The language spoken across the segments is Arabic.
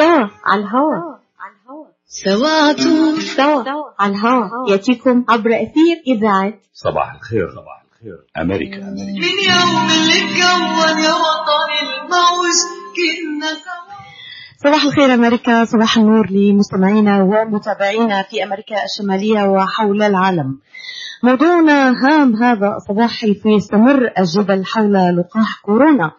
سوا على الهوا. سوا سوا على الهوا. يأتيكم عبر أثير إذاعة صباح الخير. صباح الخير. أمريكا أمريكا. من يوم اللي اتكون يا وطني الموج كنا سوا صباح الخير أمريكا. صباح النور لمستمعينا ومتابعينا في أمريكا الشمالية وحول العالم. موضوعنا هام هذا. الصباح حيث يستمر الجدل حول لقاح كورونا.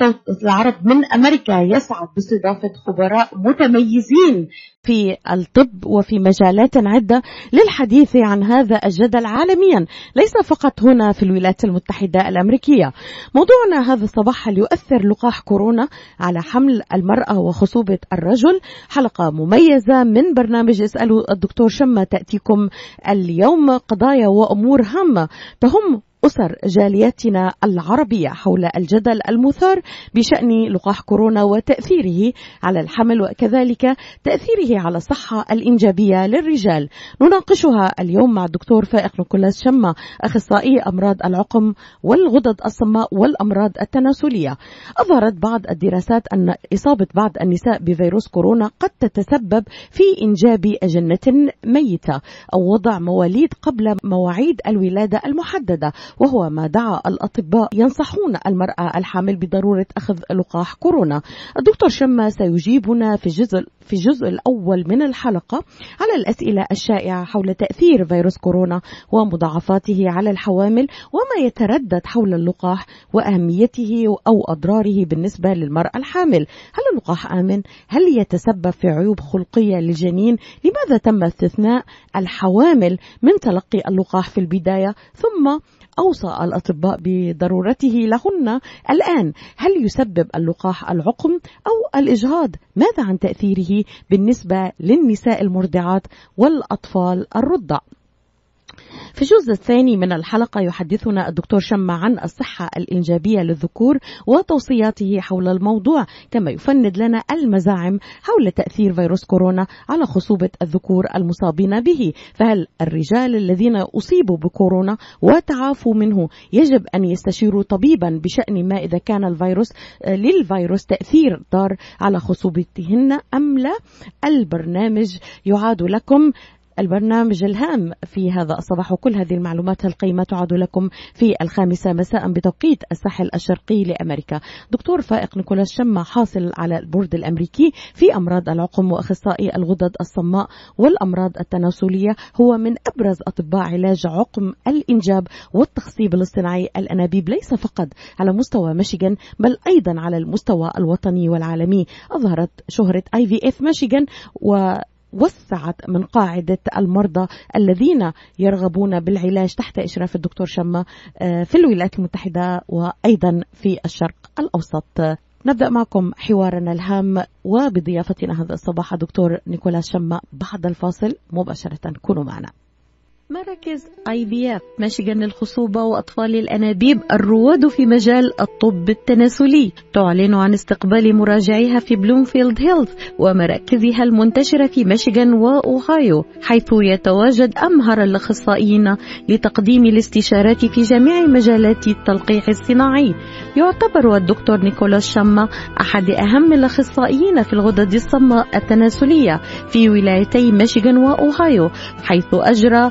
وصوت العرب من أمريكا يسعد باستضافة خبراء متميزين في الطب وفي مجالات عدة للحديث عن هذا الجدل عالميا ليس فقط هنا في الولايات المتحدة الأمريكية. موضوعنا هذا الصباح هل يؤثر لقاح كورونا على حمل المرأة وخصوبة الرجل. حلقة مميزة من برنامج اسألوا الدكتور شمة تأتيكم اليوم قضايا وأمور هامة تهم أسر جالياتنا العربية حول الجدل المثار بشأن لقاح كورونا وتأثيره على الحمل وكذلك تأثيره على الصحة الإنجابية للرجال. نناقشها اليوم مع الدكتور فائق نيكولاس شمة أخصائي أمراض العقم والغدد الصماء والأمراض التناسلية. أظهرت بعض الدراسات أن إصابة بعض النساء بفيروس كورونا قد تتسبب في إنجاب أجنة ميتة أو وضع مواليد قبل مواعيد الولادة المحددة. وهو ما دعا الأطباء ينصحون المرأة الحامل بضرورة أخذ لقاح كورونا الدكتور شمة سيجيبنا في الجزء في الجزء الأول من الحلقة على الأسئلة الشائعة حول تأثير فيروس كورونا ومضاعفاته على الحوامل وما يتردد حول اللقاح وأهميته أو أضراره بالنسبة للمرأة الحامل هل اللقاح آمن؟ هل يتسبب في عيوب خلقية للجنين؟ لماذا تم استثناء الحوامل من تلقي اللقاح في البداية ثم أوصى الأطباء بضرورته لهن الآن. هل يسبب اللقاح العقم أو الإجهاض؟ ماذا عن تأثيره بالنسبة للنساء المرضعات والأطفال الرضع؟ في الجزء الثاني من الحلقة يحدثنا الدكتور شمة عن الصحة الإنجابية للذكور وتوصياته حول الموضوع كما يفند لنا المزاعم حول تأثير فيروس كورونا على خصوبة الذكور المصابين به. فهل الرجال الذين أصيبوا بكورونا وتعافوا منه يجب أن يستشيروا طبيبا بشأن ما إذا كان الفيروس للفيروس تأثير ضار على خصوبتهن أم لا؟ البرنامج يعاد لكم البرنامج الهام في هذا الصباح. وكل هذه المعلومات القيمة تعود لكم في الخامسة مساء بتوقيت الساحل الشرقي لأمريكا. دكتور فائق نيكولاس شمة حاصل على البورد الأمريكي في أمراض العقم وأخصائي الغدد الصماء والأمراض التناسلية. هو من أبرز أطباء علاج عقم الإنجاب والتخصيب الاصطناعي الأنابيب. ليس فقط على مستوى ميشيغان بل أيضا على المستوى الوطني والعالمي. أظهرت شهرة IVF ميشيغان و وسعت من قاعدة المرضى الذين يرغبون بالعلاج تحت إشراف الدكتور شمة في الولايات المتحدة وأيضا في الشرق الأوسط. نبدأ معكم حوارنا الهام وبضيافتنا هذا الصباح دكتور نيكولاس شمة بعد الفاصل. مباشرة كونوا معنا. مراكز IVF ميشيغان للخصوبة وأطفال الأنابيب الرواد في مجال الطب التناسلي. تعلن عن استقبال مراجعيها في بلومفيلد هيلز ومراكزها المنتشرة في ميشيغان وأوهايو حيث يتواجد أمهر الأخصائيين لتقديم الاستشارات في جميع مجالات التلقيح الصناعي. يعتبر الدكتور نيكولاس شاما أحد أهم الأخصائيين في الغدد الصماء التناسلية في ولايتي ميشيغان وأوهايو حيث أجرى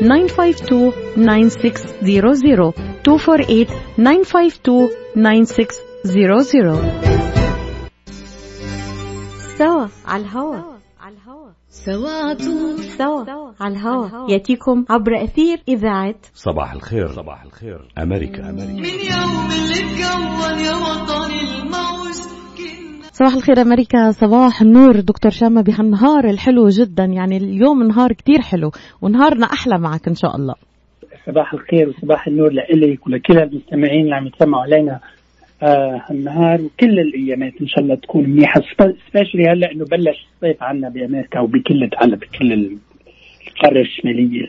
952 9600 248 952 9600 سوا على الهوا. على الهوا سوا سوا على الهوا. يأتيكم عبر أثير إذاعة صباح الخير. صباح الخير. أمريكا. أمريكا من يوم اللي اتكون يا وطني الموج. صباح الخير أمريكا صباح النور دكتور شامة بهالنهار الحلو جدا يعني اليوم نهار كتير حلو ونهارنا أحلى معك إن شاء الله. صباح الخير وصباح النور لإلك ولكل المستمعين اللي عم يتسمعوا علينا آه النهار وكل الأيامات إن شاء الله تكون منيحة. سبيشلي هلأ إنه بلش الصيف عنا بأمريكا وبكل العالم بكل القاره الشمالية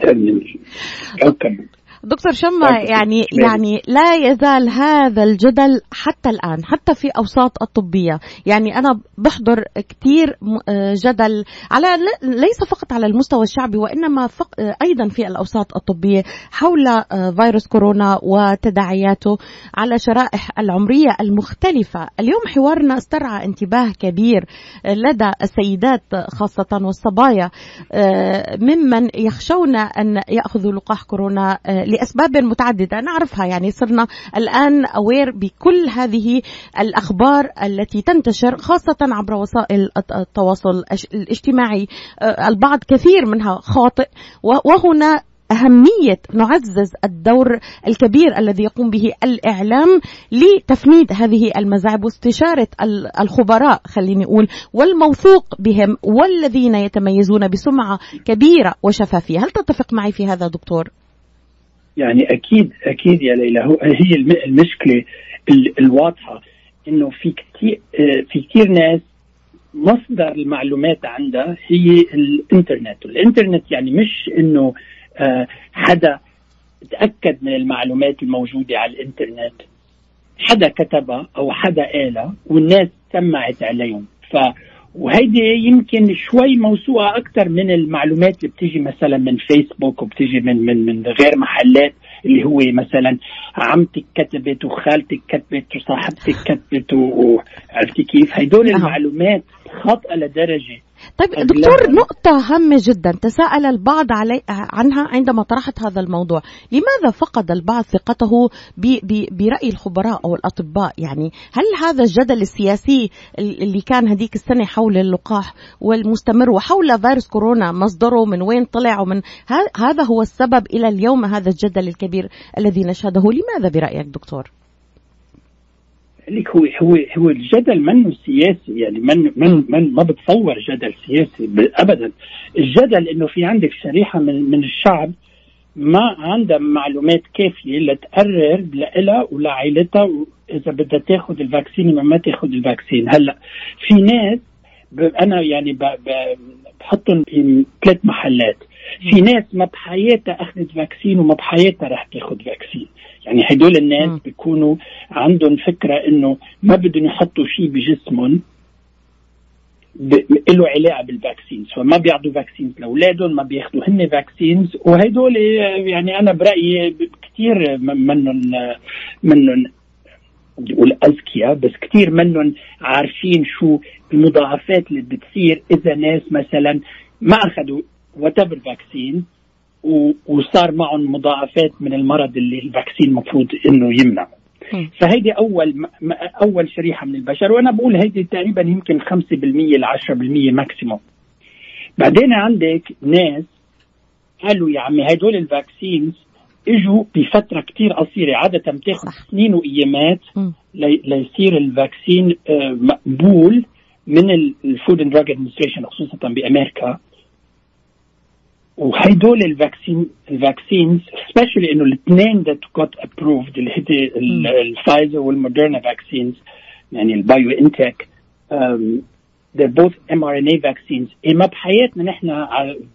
الكوكب. دكتور شما يعني يعني لا يزال هذا الجدل حتى الآن حتى في أوساط الطبية. يعني أنا بحضر كثير آه، جدل على ليس فقط على المستوى الشعبي وإنما فق أيضا في الأوساط الطبية حول آه، فيروس كورونا وتداعياته على شرائح العمرية المختلفة. اليوم حوارنا استرعى انتباه كبير لدى السيدات خاصة والصبايا آه، ممن يخشون أن يأخذوا لقاح كورونا لأسباب متعددة نعرفها. يعني صرنا الآن اوير بكل هذه الأخبار التي تنتشر خاصة عبر وسائل التواصل الاجتماعي. آه، البعض كثير منها خاطئ وهنا أهمية نعزز الدور الكبير الذي يقوم به الإعلام لتفنيد هذه المزاعب واستشارة الخبراء خليني أقول والموثوق بهم والذين يتميزون بسمعة كبيرة وشفافية. هل تتفق معي في هذا دكتور؟ يعني أكيد أكيد يا ليلى هو هي المشكلة الواضحة إنه في كثير في كثير ناس مصدر المعلومات عندها هي الإنترنت والإنترنت يعني مش إنه آه، حدا تأكد من المعلومات الموجودة على الإنترنت حدا كتبها أو حدا قالها والناس سمعت عليهم. ف وهيدي يمكن شوي موسوعة أكثر من المعلومات اللي بتيجي مثلا من فيسبوك وبتيجي من من من غير محلات اللي هو مثلا عمتك كتبت وخالتك كتبت وصاحبتك كتبت وعرفتي كيف؟ هدول المعلومات خاطئة لدرجة طيب دكتور نقطة هامة جدا. تساءل البعض علي عنها عندما طرحت هذا الموضوع. لماذا فقد البعض ثقته برأي الخبراء أو الأطباء؟ يعني هل هذا الجدل السياسي اللي كان هذيك السنة حول اللقاح والمستمر وحول فيروس كورونا مصدره من وين طلع ومن هذا هو السبب إلى اليوم هذا الجدل الكبير الذي نشهده. لماذا برأيك دكتور؟ لك هو هو هو الجدل منه سياسي يعني من من من ما بتصور جدل سياسي ابدا. الجدل إنه في عندك شريحة من من الشعب ما عندها معلومات كافية لتقرر لها ولعائلتها اذا بدها تاخذ ال vaccine ولا ما تاخذ ال vaccine. هلأ في ناس أنا يعني بحطهم في ثلاث محلات. في ناس ما بحياتها أخذت vaccine وما بحياتها رح تاخذ vaccine. يعني هدول الناس م. بيكونوا عندهم فكرة إنه ما بدهم يحطوا شيء بجسمهم له علاقة بال vaccines. فما بيعطوا vaccines لأولادهم ما بياخذوا هن vaccines. وهدول يعني أنا برأيي كثير منهم منهم بقول أذكياء بس كثير منهم عارفين شو المضاعفات اللي بتصير إذا ناس مثلا ما أخذوا whatever vaccine وصار معهم مضاعفات من المرض اللي ال vaccine المفروض إنه يمنع فهيدي أول أول شريحة من البشر وأنا بقول هيدي تقريبا يمكن 5% ل 10% maximum بعدين عندك ناس قالوا يا عمي هدول ال vaccines اجوا بفتره كتير قصيرة عادة بتاخذ سنين وأيامات ليصير ال vaccine آه، مقبول من ال Food and Drug Administration خصوصا بأمريكا. وهيدول ال vaccine ال vaccines especially إنه الاثنين that got approved اللي هي الفايزر والموديرنا vaccines يعني البايو ان تك they're both mRNA vaccines. إيه ما بحياتنا نحن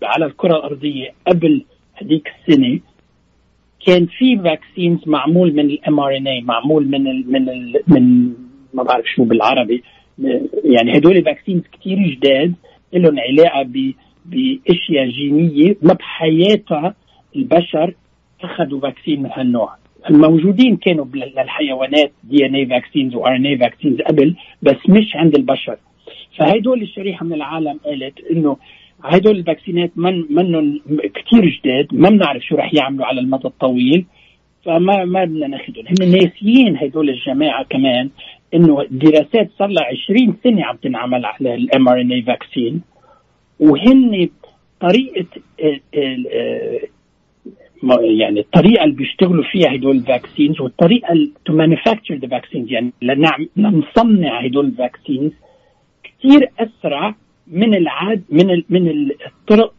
على الكرة الأرضية قبل هذيك السنة كان في vaccines معمول من ال mRNA معمول من ال من ال من ما بعرف شو بالعربي يعني هدول ال vaccines كثير جداد لهم علاقة بأشياء جينية ما بحياتها البشر أخذوا vaccine من هالنوع. الموجودين كانوا للحيوانات DNA vaccines و RNA vaccines قبل بس مش عند البشر. فهدول الشريحة من العالم قالت إنه هدول ال vaccine ات من منهم كثير جداد ما بنعرف شو رح يعملوا على المدى الطويل فما ما بدنا ناخذهم هم ناسيين هدول الجماعة كمان إنه الدراسات صار لها 20 سنة عم تنعمل على ال mRNA vaccine وهن طريقه يعني الطريقة اللي بيشتغلوا فيها هدول ال vaccines والطريقة to manufacture the vaccines يعني لنصنع هدول ال vaccines كثير أسرع من العاد من ال من الطرق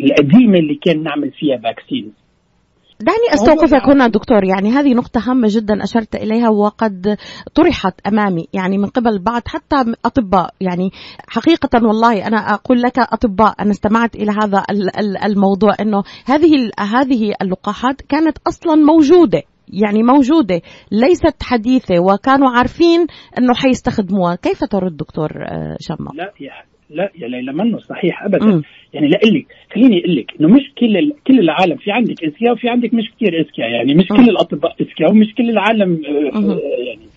القديمة اللي كان نعمل فيها vaccines دعني استوقفك هنا دكتور. يعني هذه نقطة هامة جدا أشرت إليها وقد طرحت أمامي. يعني من قبل بعض حتى أطباء. يعني حقيقة والله أنا أقول لك أطباء أنا استمعت إلى هذا الموضوع أنه هذه هذه اللقاحات كانت أصلا موجودة. يعني موجودة ليست حديثة وكانوا عارفين أنه حيستخدموها كيف ترد دكتور آه، شمع؟ لا يا لا يا ليلى منه صحيح ابدا م. يعني لا لك خليني أقول لك إنه مش كل. كل العالم في عندك إذكياء وفي عندك مش كثير إذكياء يعني مش م. كل الأطباء إذكياء ومش كل العالم م. يعني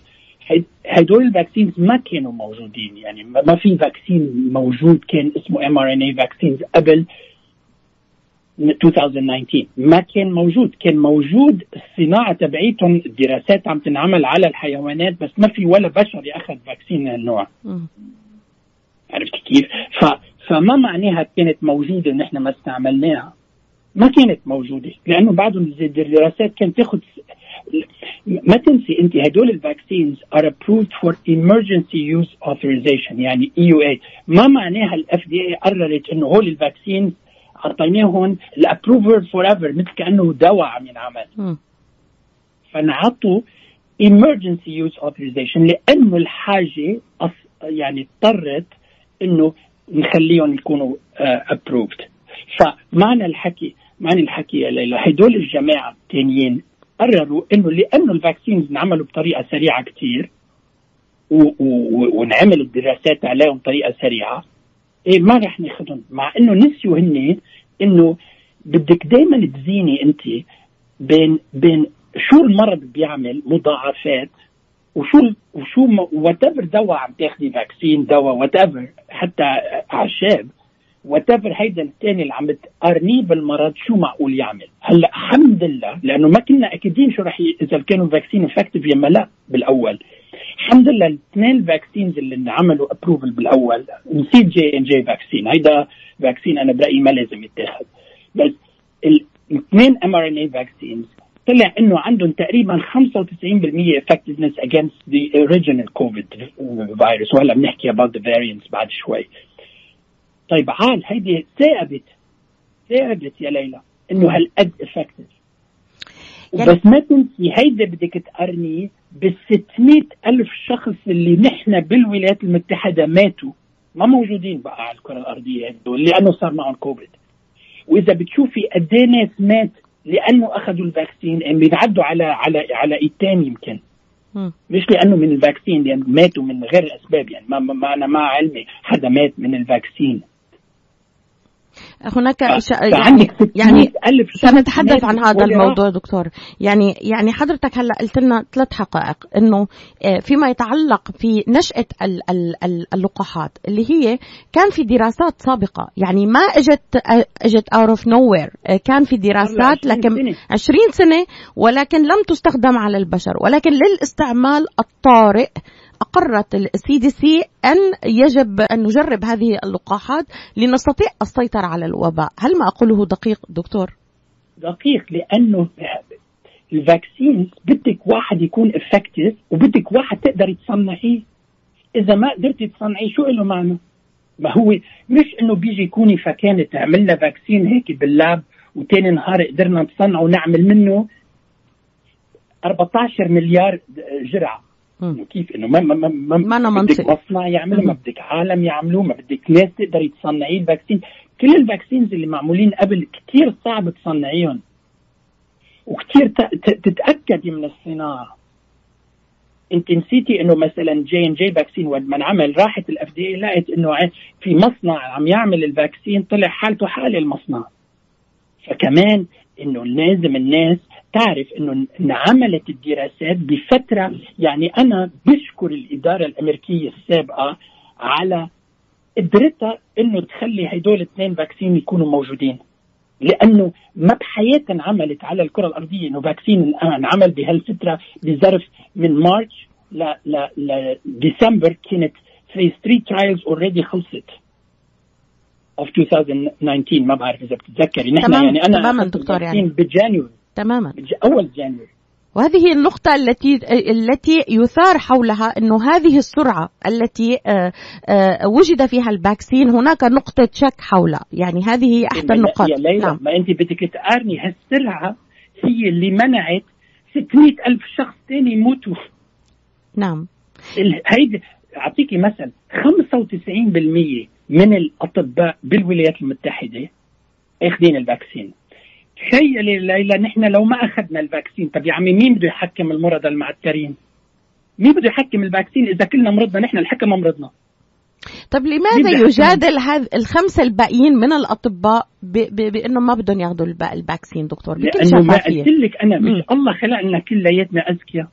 هدول ال vaccines ما كانوا موجودين يعني ما في vaccine موجود كان اسمه mRNA vaccines قبل 2019 ما كان موجود. كان موجود الصناعة تبعيتهم الدراسات عم تنعمل على الحيوانات بس ما في ولا بشر يأخذ vaccine من النوع عرفت كيف؟ ف... فما معناها كانت موجودة نحن ما استعملناها. ما كانت موجودة لأنه بعضهم الدراسات كانت تاخذ ما تنسي أنت هدول ال vaccines are approved for emergency use authorization يعني EUA ما معناها ال FDA قررت إنه هول ال vaccines أعطيناهم ال approval forever مثل كأنه دواء عم ينعمل. فنعطوا emergency use authorization لأنه الحاجة يعني اضطرت إنه نخليهم يكونوا ابروفد uh, فمعنى الحكي معنى الحكي يا ليلى. هدول الجماعة الثانيين قرروا إنه لأنه الفاكسينز انعملوا بطريقة سريعة كثير ونعمل الدراسات عليهم بطريقة سريعة إيه ما رح ناخذهم مع إنه نسيوا هن إنه بدك دائما تزيني أنت بين بين شو المرض بيعمل مضاعفات وشو وشو whatever دواء عم تاخذي vaccine دواء whatever حتى أعشاب. whatever هيدا الثاني اللي عم تقارنيه بالمرض شو معقول يعمل؟ هلأ الحمد لله لأنه ما كنا اكيدين شو رح ي... إذا كانوا vaccine effective يا لا بالأول. الحمد لله الاثنين vaccines اللي انعملوا approval بالأول نسيت J&J vaccine هيدا vaccine أنا برأيي ما لازم يتاخذ بس الاثنين mRNA vaccines طلع إنه عندهم تقريبا 95% effectiveness against the original COVID virus وهلأ بنحكي about the variants بعد شوي. طيب عال هيدي ثابت؟ ثابت يا ليلى إنه هالقد افكتيف يعني بس ما تنسي هيدا بدك تقارنيه بال 600 ألف شخص اللي نحن بالولايات المتحدة ماتوا. ما موجودين بقى على الكرة الأرضية هدول لأنه صار معهم كوفيد وإذا بتشوفي قد إيه ناس مات لأنه أخذوا ال vaccine يعني بينعدوا على على على إيد تاني يمكن مش لأنه من ال vaccine لأنه ماتوا من غير أسباب يعني ما, ما أنا ما علمي حدا مات من ال vaccine. هناك يعني, يعني سنتحدث عن هذا الموضوع دكتور. يعني يعني حضرتك هلأ قلت لنا ثلاث حقائق إنه آه، فيما يتعلق في نشأة اللقاحات اللي هي كان في دراسات سابقة. يعني ما أجت آه، أجت out of nowhere كان في دراسات لكن 20 سنة ولكن لم تستخدم على البشر ولكن للاستعمال الطارئ أقرت ال CDC أن يجب أن نجرب هذه اللقاحات لنستطيع السيطرة على الوباء هل ما أقوله دقيق دكتور؟ دقيق لأنه ال vaccine بدك واحد يكون effective وبدك واحد تقدر تصنعيه إذا ما قدرتي تصنعيه شو له معنى؟ ما هو مش إنه بيجي كوني فكانة عملنا vaccine هيك بال lab وتاني نهار قدرنا نصنعه ونعمل منه 14 مليار جرعة كيف إنه ما ما ما, ما, ما بدك مصنع يعمله ما بدك عالم يعملوه ما بدك ناس تقدر تصنعي ال vaccine. كل ال vaccines اللي معمولين قبل كثير صعب تصنعيهم. وكثير تتاكدي من الصناعة. انت نسيتي إنه مثلا J&J vaccine وقت ما انعمل راحت ال FDA لقت إنه في مصنع عم يعمل ال vaccine طلع حالته حال المصنع. فكمان إنه لازم الناس تعرف إنه انعملت الدراسات بفترة يعني أنا بشكر الإدارة الأمريكية السابقة على قدرتها إنه تخلي هدول الاثنين vaccine يكونوا موجودين. لأنه ما بحياتها انعملت على الكرة الأرضية إنه vaccine انعمل بهالفترة بظرف من March ل December كانت phase 3 trials already خلصت. Of 2019 ما بعرف إذا بتتذكري. نحن تمام يعني أنا تماما دكتور يعني. ب January تماما. أول January وهذه النقطة التي التي يثار حولها إنه هذه السرعة التي آه، آه، وجد فيها ال vaccine هناك نقطة شك حولها، يعني هذه هي احدى النقاط. يا ليلى نعم. ما أنت بدك تقارني هالسرعة هي اللي منعت 600 ألف شخص تاني يموتوا. نعم. هيدي أعطيكي مثل 95% من الأطباء بالولايات المتحدة أخذين ال vaccine تخيلي ليلى نحن لو ما أخذنا ال vaccine طب يا عمي مين بده يحكّم المرضى المعترين؟ مين بده يحكّم ال vaccine إذا كلنا مرضنا نحن الحكم مرضنا طب لماذا؟ يجادل هذا الخمسة الباقيين من الأطباء ب- ب- بأنهم ما بدهم ياخذوا الب- ال vaccine دكتور بكل لأنه ما قلت لك أنا مش. الله خلقنا كلياتنا أذكياء.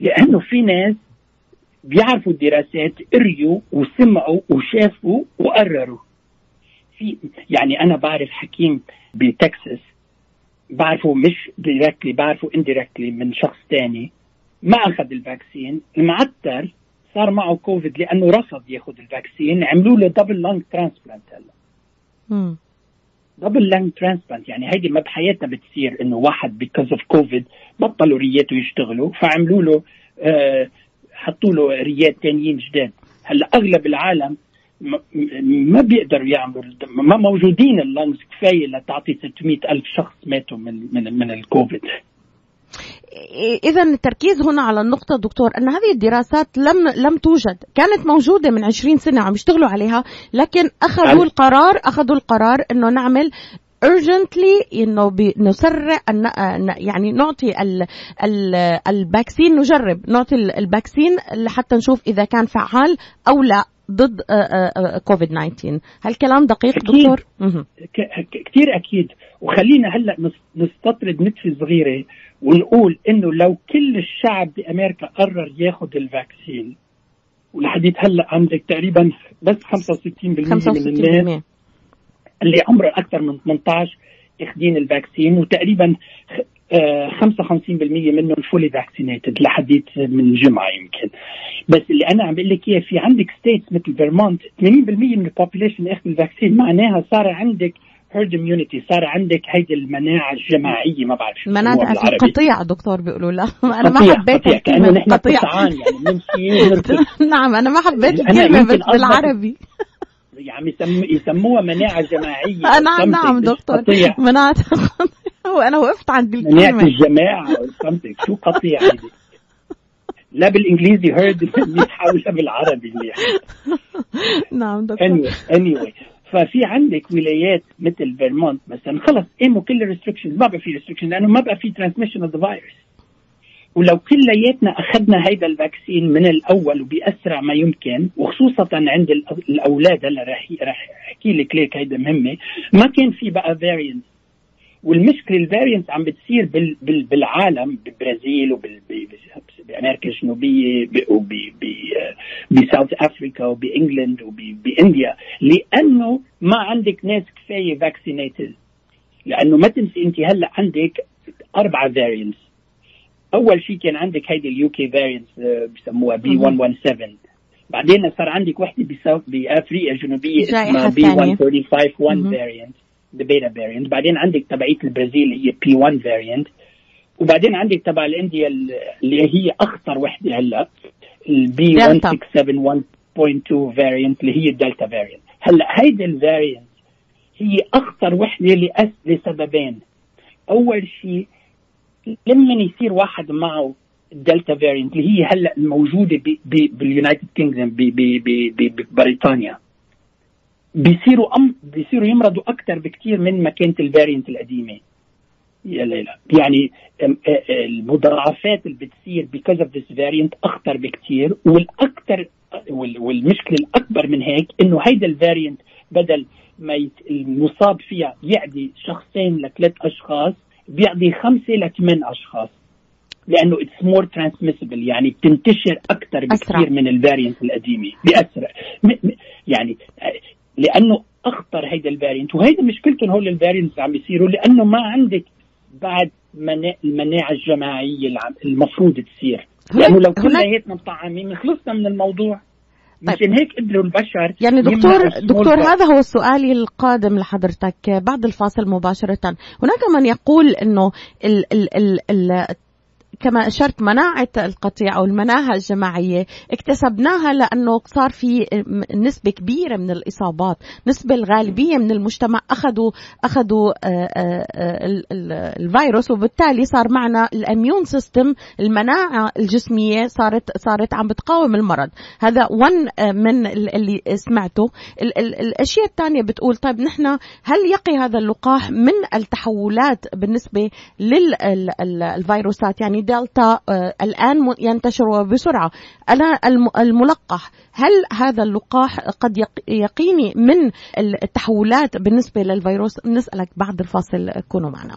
لأنه في ناس بيعرفوا الدراسات قريوا وسمعوا وشافوا وقرروا. في يعني أنا بعرف حكيم بتكساس بعرفه مش directly بعرفه indirectly من شخص تاني. ما أخذ ال vaccine المعتر صار معه كوفيد لأنه رفض ياخذ ال vaccine عملوا له double lung transplant هلا. double lung transplant يعني هيدي ما بحياتنا بتصير إنه واحد because of COVID بطلوا رياته يشتغلوا فعملوا له آه حطوا له ريات تانيين جداد. هلا أغلب العالم ما بيقدروا يعملوا ما موجودين ال lungs. كفاية لتعطي 600 ألف شخص ماتوا من من من الكوفيد. إذا التركيز هنا على النقطة دكتور أن هذه الدراسات لم لم توجد، كانت موجودة من 20 سنة عم يشتغلوا عليها، لكن أخذوا عن- القرار أخذوا القرار إنه نعمل urgently انه نسرع أن يعني نعطي ال ال ال vaccine نجرب نعطي ال- ال vaccine لحتى نشوف إذا كان فعال أو لا ضد كوفيد 19 هل كلام دقيق أكيد. دكتور مهم. ك- ك- كتير أكيد وخلينا هلأ نس- نستطرد نتفه صغيرة ونقول إنه لو كل الشعب بأمريكا قرر ياخذ ال vaccine ولحديت هلأ عندك تقريبا بس 65% من الناس 65% اللي عمره أكثر من 18 اخذين ال vaccine وتقريبا آه، 55% منهم fully vaccinated لحديت من جمعة يمكن. بس اللي أنا عم بقول لك إياه في عندك states مثل فيرمونت 80% من ال population اخذ ال vaccine معناها صار عندك herd immunity صار عندك هيدي المناعة الجماعية ما بعرف شو بسموها في. قطيع دكتور بيقولوا لا. أنا ما حبيت نحن قطيع. يعني ونركض نعم أنا ما حبيت بس أصدق- بالعربي. يعني يسم يسموها مناعة جماعية. نعم something، نعم مش دكتور. قطيع. مناعة وأنا وقفت عند الجماعة. or something. شو قطيع هيدي لا بالإنجليزي herd منيح حاولها بالعربي منيح نعم دكتور. Anyway anyway. ففي عندك ولايات مثل فيرمونت مثلا. خلص قاموا كل ال restrictions ما بقى في restriction لأنه ما بقى في transmission of the virus ولو كلياتنا أخذنا هيدا ال vaccine من الأول وباسرع ما يمكن وخصوصا عند الأولاد هلا رح رح أحكي لك ليك هيدا مهمة ما كان في بقى variant والمشكلة ال variants عم بتصير بال بال بالعالم بالبرازيل وبامريكا الجنوبية وب South Africa وب England وب India لأنه ما عندك ناس كفاية vaccinated لأنه ما تنسي أنت هلأ عندك أربعة variants أول شيء كان عندك هيدي ال UK variants بسموها B117 بعدين صار عندك وحدة بأفريقيا الجنوبية اسمها B الثانية. 135 1 مهم. variant the beta variant بعدين عندك تبعيه البرازيل هي P1 variant وبعدين عندك تبع ال India اللي هي أخطر وحدة هلأ ال B delta. 167.1.2 variant اللي هي ال delta variant هلأ هيدي ال variant هي أخطر وحدة لسببين أول شيء لما يصير واحد معه ال delta variant اللي هي هلا ب- بال United ب- ببريطانيا بيصيروا أم بيصيروا يمرضوا أكثر بكثير من ما كانت ال variant القديمة. يا ليلى. يعني المضاعفات اللي بتصير because of this variant أخطر بكثير والاكثر وال- والمشكلة الأكبر من هيك إنه هيدا ال variant بدل ما المصاب فيها يعدي شخصين لثلاث أشخاص بيعدي خمسة لثمان أشخاص. لأنه it's more transmissible يعني بتنتشر أكثر. بكثير من ال variant القديمة بأسرع. يعني لأنه أخطر هيدا ال variant وهيدا مشكلتهم هول ال variants عم بيصيروا لأنه ما عندك بعد منا- المناعة الجماعية اللي المفروض تصير. لأنه لو كلياتنا مطعمين خلصنا من الموضوع. مشان هيك قدروا البشر يعني دكتور دكتور. هذا هو سؤالي القادم لحضرتك بعد الفاصل مباشرة هناك من يقول إنه ال ال ال ال كما أشرت مناعة القطيع أو المناعة الجماعية اكتسبناها لأنه صار في نسبة كبيرة من الإصابات نسبة الغالبية من المجتمع أخذوا أخذوا آه، آه، الفيروس وبالتالي صار معنا ال immune system المناعة الجسمية صارت صارت عم بتقاوم المرض. هذا one من اللي سمعته. الأشياء الثانية بتقول طيب نحن هل يقي هذا اللقاح من التحولات بالنسبة للفيروسات يعني دلتا آه، الآن ينتشر بسرعة. أنا الملقح هل هذا اللقاح قد يقيني من التحولات بالنسبة للفيروس؟ نسألك بعد الفاصل كونوا معنا.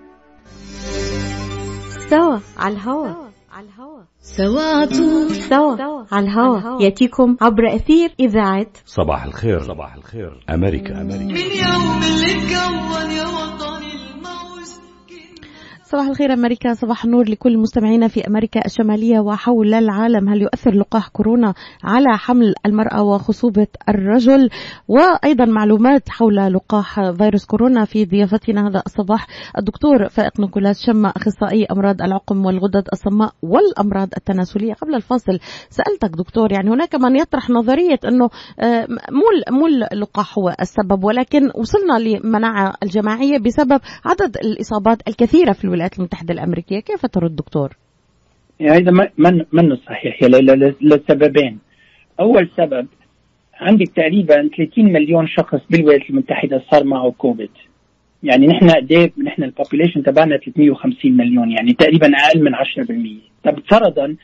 سوا على الهوا. سوا على طول. سوا على الهوا. يأتيكم عبر أثير إذاعة صباح الخير. صباح الخير. أمريكا أمريكا. من يوم اللي اتكون يا صباح الخير أمريكا صباح النور لكل مستمعينا في أمريكا الشمالية وحول العالم. هل يؤثر لقاح كورونا على حمل المرأة وخصوبة الرجل؟ وأيضا معلومات حول لقاح فيروس كورونا في ضيافتنا هذا الصباح. الدكتور فائق نيكولاس شمة أخصائي أمراض العقم والغدد الصماء والأمراض التناسلية. قبل الفاصل سألتك دكتور يعني هناك من يطرح نظرية أنه آه، مو مو اللقاح هو السبب ولكن وصلنا لمناعة الجماعية بسبب عدد الإصابات الكثيرة في الولايات الولايات المتحدة الأمريكية كيف ترد دكتور؟ هذا من منه صحيح؟ لسببين. أول سبب عندك تقريبا 30 مليون شخص بالولايات المتحدة صار معه كوفيد. يعني نحن قد إيه؟ نحن ال population تبعنا 350 مليون يعني تقريبا أقل من 10% طب فرضا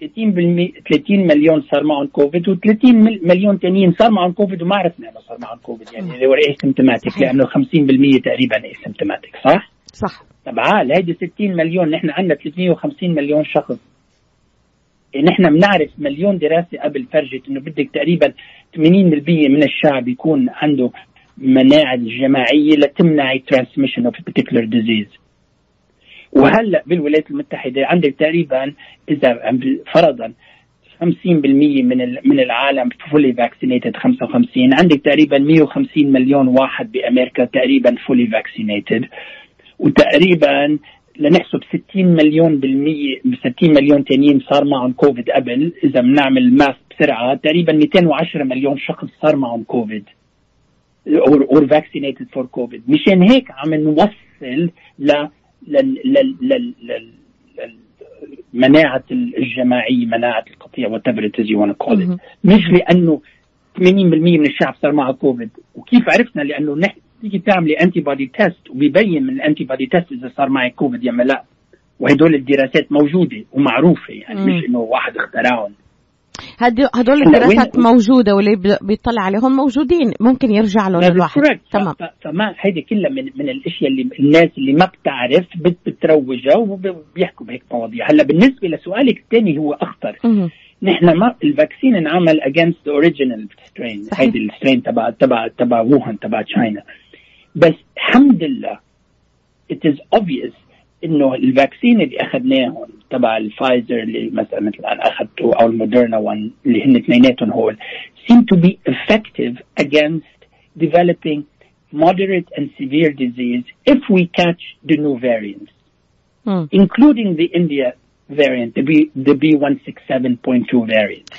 30 30 مليون صار معهم كوفيد و30 مليون ثانيين صار معهم كوفيد وما عرفنا إنه صار معهم كوفيد. يعني they were asymptomatic لأنه 50% تقريبا asymptomatic صح؟ صح. طب عال هيدي 60 مليون نحن عندنا 350 مليون شخص. نحن بنعرف مليون دراسة قبل فرجت إنه بدك تقريبا 80% من الشعب يكون عنده مناعة جماعية لتمنع transmission of particular disease وهلأ بالولايات المتحدة عندك تقريبا إذا فرضا 50% من من العالم fully vaccinated 55 عندك تقريبا 150 مليون واحد بأمريكا تقريبا fully vaccinated وتقريبا لنحسب 60 مليون بالمية 60 مليون تانيين صار معهم كوفيد قبل. إذا بنعمل math بسرعة تقريبا 210 مليون شخص صار معهم كوفيد. or vaccinated for COVID. مشان هيك عم نوصل ل ل ل ل مناعة الجماعية مناعة القطيع whatever it is you want to call it. مش لأنه 80% من الشعب صار معه كوفيد. وكيف عرفنا؟ لأنه نحن تيجي تعملي antibody test وبيبين من ال antibody test إذا صار معي كوفيد يا لا وهدول الدراسات موجودة ومعروفة يعني مم. مش إنه واحد اخترعهم. هدول الدراسات موجودة واللي بيطلع عليهم موجودين ممكن يرجع لهم الواحد. تمام. فما هيدي كلها من من الأشياء اللي الناس اللي ما بتعرف بتروجها وبيحكوا بهيك مواضيع. هلأ بالنسبة لسؤالك الثاني هو أخطر. نحن ما ال vaccine انعمل against original strain هيدي ال strain تبع تبع تبع ووهان تبع China بس الحمد لله it is obvious انه الفاكسين اللي اخذناهم تبع الفايزر اللي مثلا مثل انا اخذته او الموديرنا 1 اللي هن اثنيناتهم هول seem to be effective against developing moderate and severe disease if we catch the new variants, hmm. including the India variant, the, B, the B167.2 variant.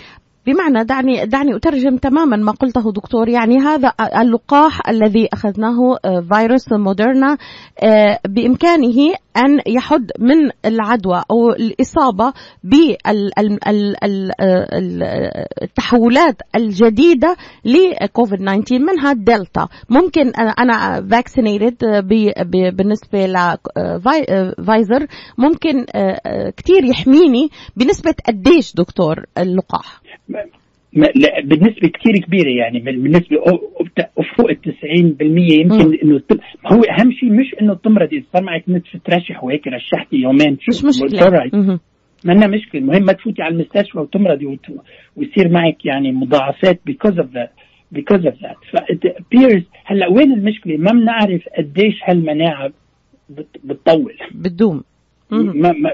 بمعنى دعني دعني أترجم تماما ما قلته دكتور. يعني هذا اللقاح الذي أخذناه آه، فيروس موديرنا آه، بإمكانه أن يحد من العدوى أو الإصابة بالتحولات الجديدة لكوفيد 19 منها الدلتا ممكن أنا vaccinated بالنسبة لفايزر ممكن كثير يحميني بنسبة قديش دكتور اللقاح؟ بالنسبة كثير كبيرة يعني بالنسبة فوق ال 90% يمكن إنه هو أهم شيء مش إنه تمرضي صار معك نتف ترشح وهيك رشحتي يومين مش مشكلة. ما مشكلة. المهم ما تفوتي على المستشفى وتمرضي ويصير معك يعني مضاعفات because of that because of that. ف appears هلأ وين المشكلة؟ ما بنعرف قديش هالمناعة بتطول. بتدوم. ما ما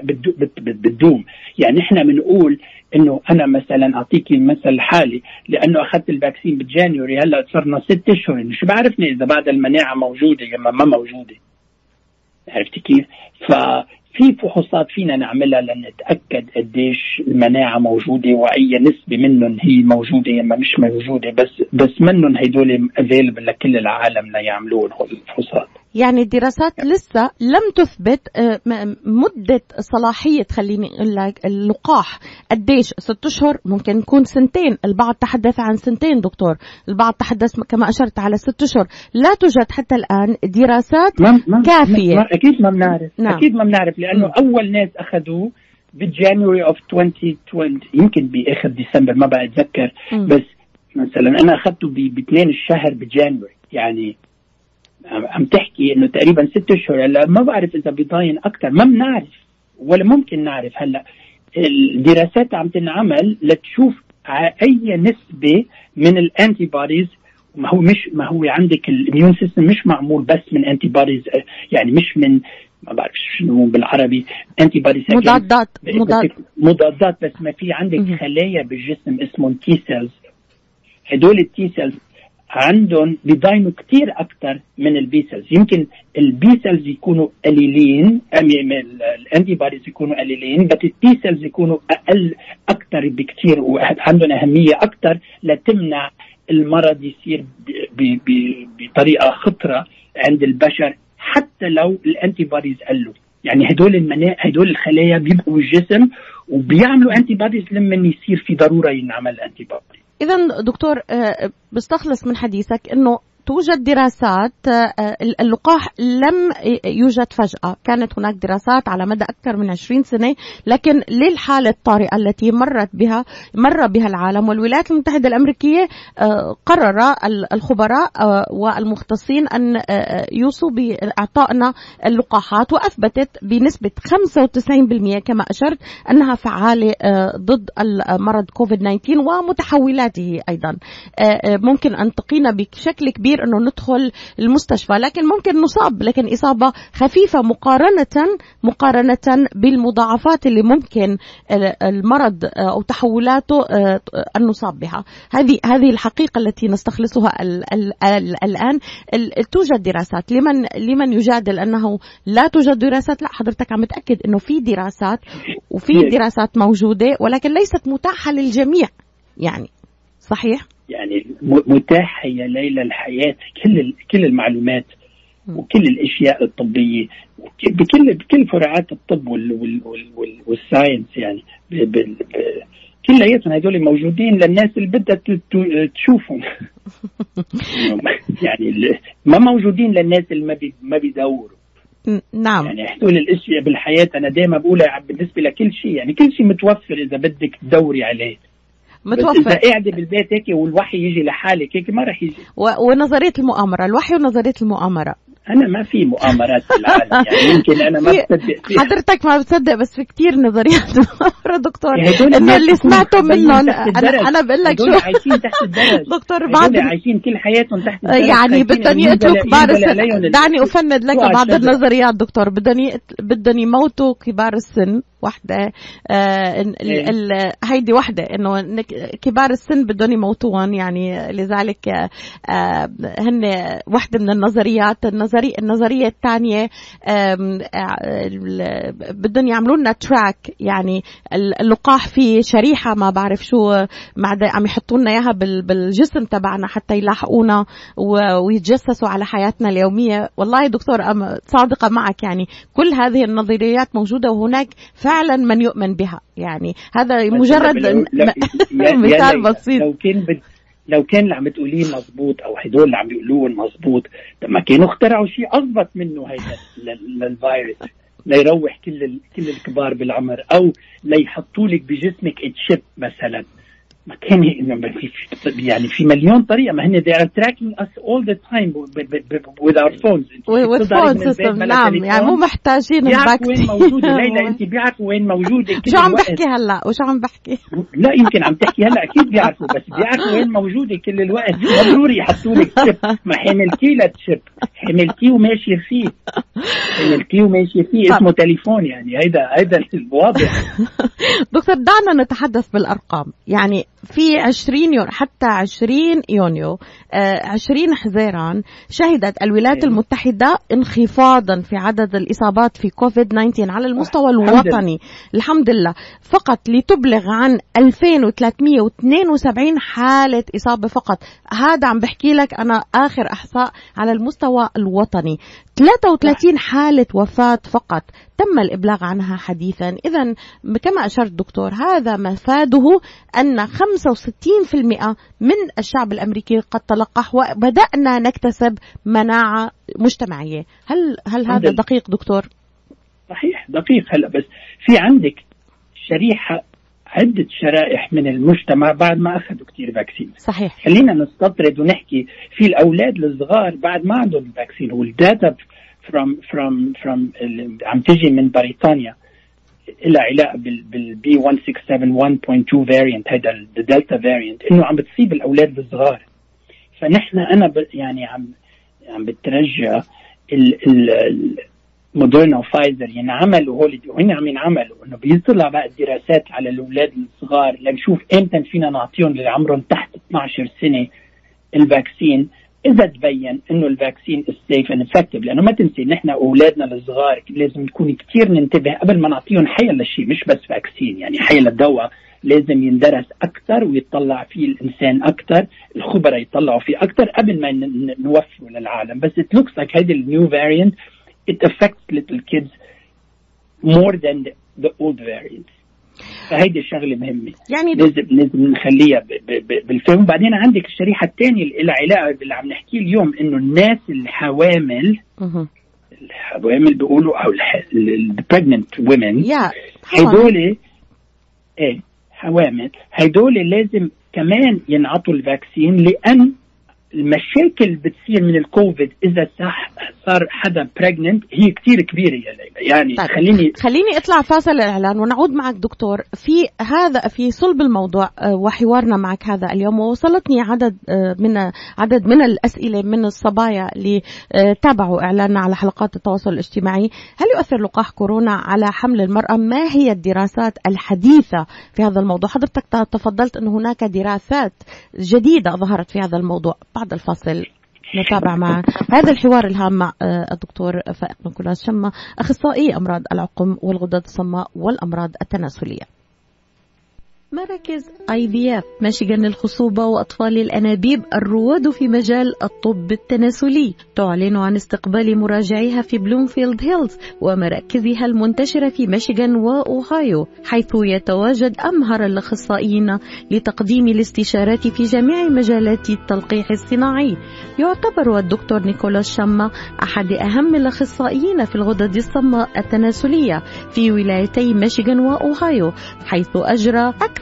بتدوم. يعني إحنا بنقول إنه أنا مثلا أعطيكي مثل حالي لأنه أخذت الفاكسين بجانيوري هلأ صرنا ست أشهر. شو بعرفني إذا بعد المناعة موجودة يا ما موجودة؟ عرفتي كيف؟ ففي فحوصات فينا نعملها لنتأكد قديش المناعة موجودة وأي نسبة منهم هي موجودة يا مش موجودة بس بس منهم هدول افيلبل لكل العالم ليعملوا الفحوصات. يعني الدراسات لسه لم تثبت آه، مدة صلاحية خليني أقول لك اللقاح. قديش؟ ست أشهر ممكن يكون سنتين. البعض تحدث عن سنتين دكتور. البعض تحدث كما أشرت على ست أشهر. لا توجد حتى الآن دراسات ما ما كافية. ما أكيد ما بنعرف. نعم. أكيد ما بنعرف لأنه م. أول ناس أخذوه بالجانوري اوف 2020 يمكن بآخر ديسمبر ما بقى اتذكر بس مثلا أنا أخذته باثنين الشهر ب January. يعني عم تحكي إنه تقريبا ست أشهر. هلا ما بعرف إذا بيضاين أكثر ما بنعرف ولا ممكن نعرف. هلا الدراسات عم تنعمل لتشوف أي نسبة من ال antibodies ما هو مش ما هو عندك ال immune system مش معمول بس من antibodies يعني مش من ما بعرف شنو بالعربي antibodies مضادات مضادات. بس ما في عندك خلايا بالجسم اسمهم T cells هدول ال T cells عندهم بيضاينوا كثير أكثر من ال B cells يمكن ال B cells يكونوا قليلين ال antibodies يكونوا قليلين بس ال T cells يكونوا أقل أكثر بكثير وعندهم أهمية أكثر لتمنع المرض يصير بطريقة خطرة عند البشر حتى لو ال antibodies قلوا. يعني هدول المنا... هدول الخلايا بيبقوا بالجسم وبيعملوا antibodies لما يصير في ضرورة ينعمل antibodies اذا دكتور آه، بستخلص من حديثك إنه توجد دراسات آه، اللقاح لم يوجد فجأة. كانت هناك دراسات على مدى أكثر من 20 سنة لكن للحالة الطارئة التي مرت بها مر بها العالم والولايات المتحدة الأمريكية آه، قرر الخبراء آه، والمختصين أن يوصوا بإعطائنا اللقاحات وأثبتت بنسبة 95% كما أشرت أنها فعالة ضد المرض كوفيد 19 ومتحولاته أيضا. ممكن أن تقينا بشكل كبير كبير إنه ندخل المستشفى لكن ممكن نصاب لكن إصابة خفيفة مقارنة مقارنة بالمضاعفات اللي ممكن المرض أو تحولاته آه، أن نصاب بها. هذه هذه الحقيقة التي نستخلصها الآن. توجد دراسات. لمن لمن يجادل أنه لا توجد دراسات؟ لا حضرتك عم تأكد إنه في دراسات وفي دراسات موجودة ولكن ليست متاحة للجميع. يعني صحيح؟ يعني متاحة يا ليلى الحياة. كل كل المعلومات وكل الأشياء الطبية بكل بكل فروعات الطب وال وال وال وال science يعني. كلياتهم هدول موجودين للناس اللي بدها تشوفهم. يعني ما موجودين للناس اللي ما بي ما بيدوروا. نعم. يعني هدول الأشياء بالحياة أنا دائما بقولها بالنسبة لكل شيء. يعني كل شيء متوفر إذا بدك تدوري عليه. متوفر. اذا قاعدة بالبيت هيك والوحي يجي لحالك هيك ما رح يجي. و... ونظرية المؤامرة الوحي ونظرية المؤامرة. أنا ما في مؤامرات في العالم يعني يمكن أنا ما بصدق فيها. حضرتك ما بتصدق بس في كثير نظريات مؤامره دكتور. يعني انه اللي سمعته منهم أنا أنا بقول لك شو. عايشين تحت الدرج. دكتور بعد عايشين كل حياتهم تحت الدرج يعني بدهم يقتلوا كبار السن دعني أفند لك بعض النظريات دكتور. بدهم بدهم يموتوا كبار السن. وحده آه إيه. هيدي وحده إنه كبار السن بدهم يموتوهم يعني لذلك آه هن وحده من النظريات النظريه النظرية الثانية بدهم يعملوا لنا تراك يعني اللقاح فيه شريحة ما بعرف شو عم يحطوا لنا إياها بالجسم تبعنا حتى يلاحقونا ويتجسسوا على حياتنا اليومية والله دكتور صادقة معك يعني كل هذه النظريات موجودة وهناك فعلا من يؤمن بها. يعني هذا مجرد مثال بسيط. لو كان لو كان اللي عم تقوليه مزبوط أو هدول اللي عم بيقولوه مزبوط ما كانوا اخترعوا شيء اضبط منه هيدا للفيروس ليروح كل كل الكبار بالعمر أو ليحطوا لك بجسمك تشيب مثلا. ما كان في يعني في مليون طريقة. ما هن they are tracking us all the time with our phones. With phone system. نعم يعني مو محتاجين بيعرفوا وين موجودة. ليلى انت بيعرفوا وين موجودة؟ شو عم بحكي هلا؟ وشو عم بحكي؟ لا يمكن عم تحكي هلا. أكيد بيعرفوا بس بيعرفوا وين موجودة كل الوقت. ضروري يحطوا لك chip ما حملتيه ل chip حملتيه وماشيه فيه. حملتيه وماشيه فيه. اسمه تليفون يعني. هيدا هيدا الواضح. دكتور دعنا نتحدث بالأرقام. يعني في 20 يونيو حتى 20 يونيو. 20 حزيران شهدت الولايات المتحدة انخفاضا في عدد الإصابات في كوفيد 19 على المستوى الوطني. الحمد لله. فقط لتبلغ عن 2372 حالة إصابة فقط. هذا عم بحكي لك أنا آخر إحصاء على المستوى الوطني. 33 حالة وفاة فقط. تم الإبلاغ عنها حديثا. إذا كما أشرت دكتور هذا مفاده أن 65% من الشعب الأمريكي قد تلقح وبدأنا نكتسب مناعة مجتمعية. هل, هل هذا دقيق دكتور؟ صحيح دقيق هلا بس في عندك شريحة عدة شرائح من المجتمع بعد ما أخذوا كثير vaccine صحيح. خلينا نستطرد ونحكي في الأولاد الصغار بعد ما عندهم ال vaccine وال data from from from عم تجي من بريطانيا. إلى علاقة بال B 1671.2 variant هذا ال delta variant إنه عم بتصيب الأولاد الصغار. فنحن أنا يعني عم عم بترجى موديرنا وفايزر ينعملوا هول وهن عم ينعملوا إنه بيطلع بقى الدراسات على الأولاد الصغار لنشوف إمتى فينا نعطيهم اللي عمرهم تحت 12 سنة ال vaccine. إذا تبين إنه ال vaccine safe and effective لأنه ما تنسي نحن أولادنا الصغار لازم نكون كثير ننتبه قبل ما نعطيهم حيا للشيء مش بس vaccine يعني حيا للدواء. لازم يندرس أكثر ويطلع فيه الإنسان أكثر الخبراء يطلعوا فيه أكثر قبل ما نوفره للعالم. بس it looks like هيدي ال new variant it affects little kids more than the, the old variants. فهيدي الشغلة مهمة. يعني لازم لازم نخليها بالفهم بعدين عندك الشريحة الثانية اللي علاقة باللي عم نحكيه اليوم إنه الناس الحوامل الحوامل بيقولوا أو ال pregnant women هدول إيه حوامل. هدول لازم كمان ينعطوا ال vaccine لأن المشاكل بتصير من الكوفيد إذا صح صار حدا pregnant هي كثير كبيرة يا ليلى. يعني طيب. خليني خليني أطلع فاصل الإعلان ونعود معك دكتور. في هذا في صلب الموضوع آه، وحوارنا معك هذا اليوم ووصلتني عدد آه، من عدد من الأسئلة من الصبايا اللي آه، تابعوا إعلاننا على حلقات التواصل الاجتماعي. هل يؤثر لقاح كورونا على حمل المرأة؟ ما هي الدراسات الحديثة في هذا الموضوع؟ حضرتك تفضلت أن هناك دراسات جديدة ظهرت في هذا الموضوع. بعد الفاصل نتابع مع هذا الحوار الهام مع آه، الدكتور فائق نيكولاس شما أخصائي أمراض العقم والغدد الصماء والأمراض التناسلية. مراكز IVF مشيغان للخصوبة وأطفال الأنابيب الرواد في مجال الطب التناسلي. تعلن عن استقبال مراجعيها في بلومفيلد هيلز ومراكزها المنتشرة في ميشيغان وأوهايو حيث يتواجد أمهر الأخصائيين لتقديم الاستشارات في جميع مجالات التلقيح الصناعي. يعتبر الدكتور نيكولاس شما أحد أهم الأخصائيين في الغدد الصماء التناسلية في ولايتي ميشيغان وأوهايو حيث أجرى أكثر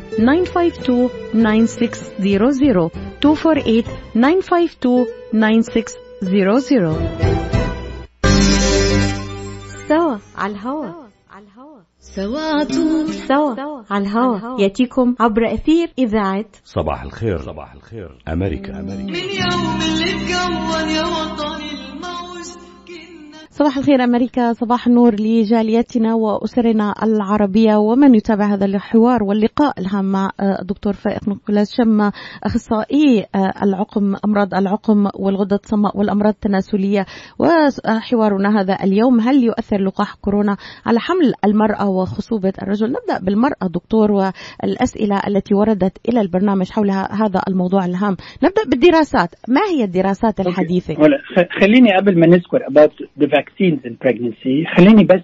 952 9600 248 952 9600 سوا على الهوا على الهوا. سوا طول سوا على الهوا. يأتيكم عبر أثير إذاعة صباح الخير. صباح الخير. أمريكا أمريكا. من يوم اللي اتكون يا وطني الموج كنا صباح الخير أمريكا صباح النور لجاليتنا وأسرنا العربية ومن يتابع هذا الحوار واللقاء الهام مع آه، الدكتور فائق نيكولاس شمة أخصائي آه، العقم أمراض العقم والغده الصماء والأمراض التناسلية. وحوارنا هذا اليوم هل يؤثر لقاح كورونا على حمل المرأة وخصوبة الرجل؟ نبدأ بالمرأة دكتور والأسئلة التي وردت إلى البرنامج حول هذا الموضوع الهام. نبدأ بالدراسات. ما هي الدراسات خ- خليني قبل ما نذكر about the vaccines in pregnancy. خليني بس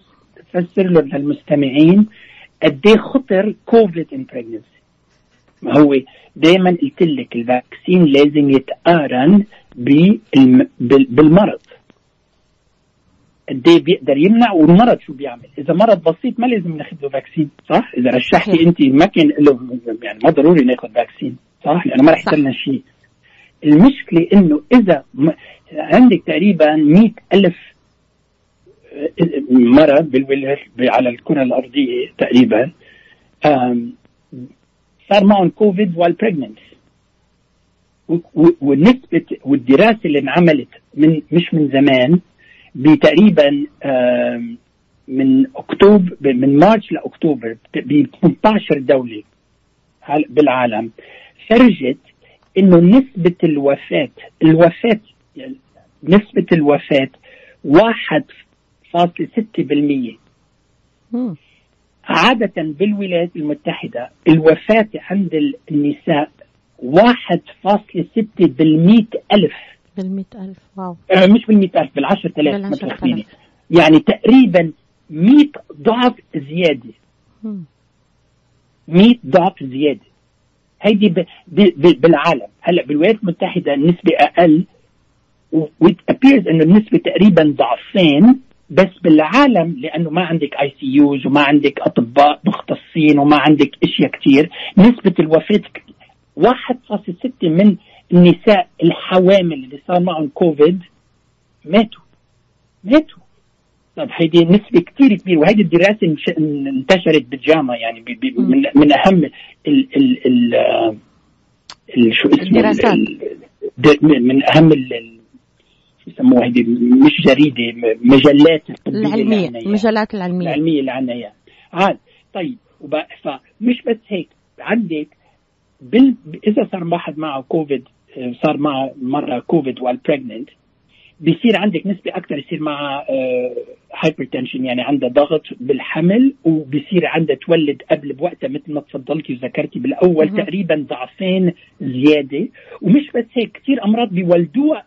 أفسر له للمستمعين قد إيه خطر كوفيد in pregnancy. ما هو دائما قلت لك الفاكسين لازم يتقارن بالم- بال- بالمرض. قد إيه بيقدر يمنع والمرض شو بيعمل. إذا مرض بسيط ما لازم ناخذ له فاكسين صح؟ إذا رشحتي. انت ما كان له يعني ما ضروري ناخذ فاكسين صح؟ لأنه ما رح. يصير لنا شيء. المشكلة إنه إذا عندك تقريبا مئة ألف بالولايات على الكرة الأرضية تقريبا. صار معهم كوفيد while pregnant. و- و- والنسبة والدراسة اللي انعملت من مش من زمان بتقريبا من أكتوبر من مارس لأكتوبر ب 18 دولة عال- بالعالم فرجت إنه نسبة الوفاه الوفاه يعني نسبة الوفاة 1.6% مم. عادة بالولايات المتحدة الوفاة عند النساء 1.6 بالمئة ألف. بالمئة ألف. واو. آه، مش بالمئة ألف بالعشرة آلاف. يعني تقريبا 100 ضعف زيادة. مم. 100 ضعف زيادة. هيدي ب... ب... ب... بالعالم. هلا بالولايات المتحدة النسبة أقل وإت appears إنه النسبة تقريبا ضعفين. بس بالعالم لأنه ما عندك ICUs وما عندك أطباء مختصين وما عندك أشياء كتير نسبة الوفاة ك- 1.6 من النساء الحوامل اللي صار معهم كوفيد ماتوا. ماتوا. طب هيدي نسبة كتير كبيرة وهيدي الدراسة انتشرت بالجامعة يعني ب- ب- من, من أهم ال ال ال شو اسمه الدراسات. ال- ال- من أهم ال- يسموها هيدي مش جريدة م- مجلات إياها. المجالات العلمية العلمية اللي عنا اياها عاد طيب فمش بس هيك عندك بال... إذا صار واحد معه كوفيد آه، صار معه مرة كوفيد pregnant بيصير عندك نسبة أكثر يصير معها hypertension يعني عندها ضغط بالحمل وبصير عندها تولد قبل بوقتها مثل ما تفضلتي وذكرتي بالأول. تقريبا ضعفين زيادة ومش بس هيك كثير أمراض بيولدوها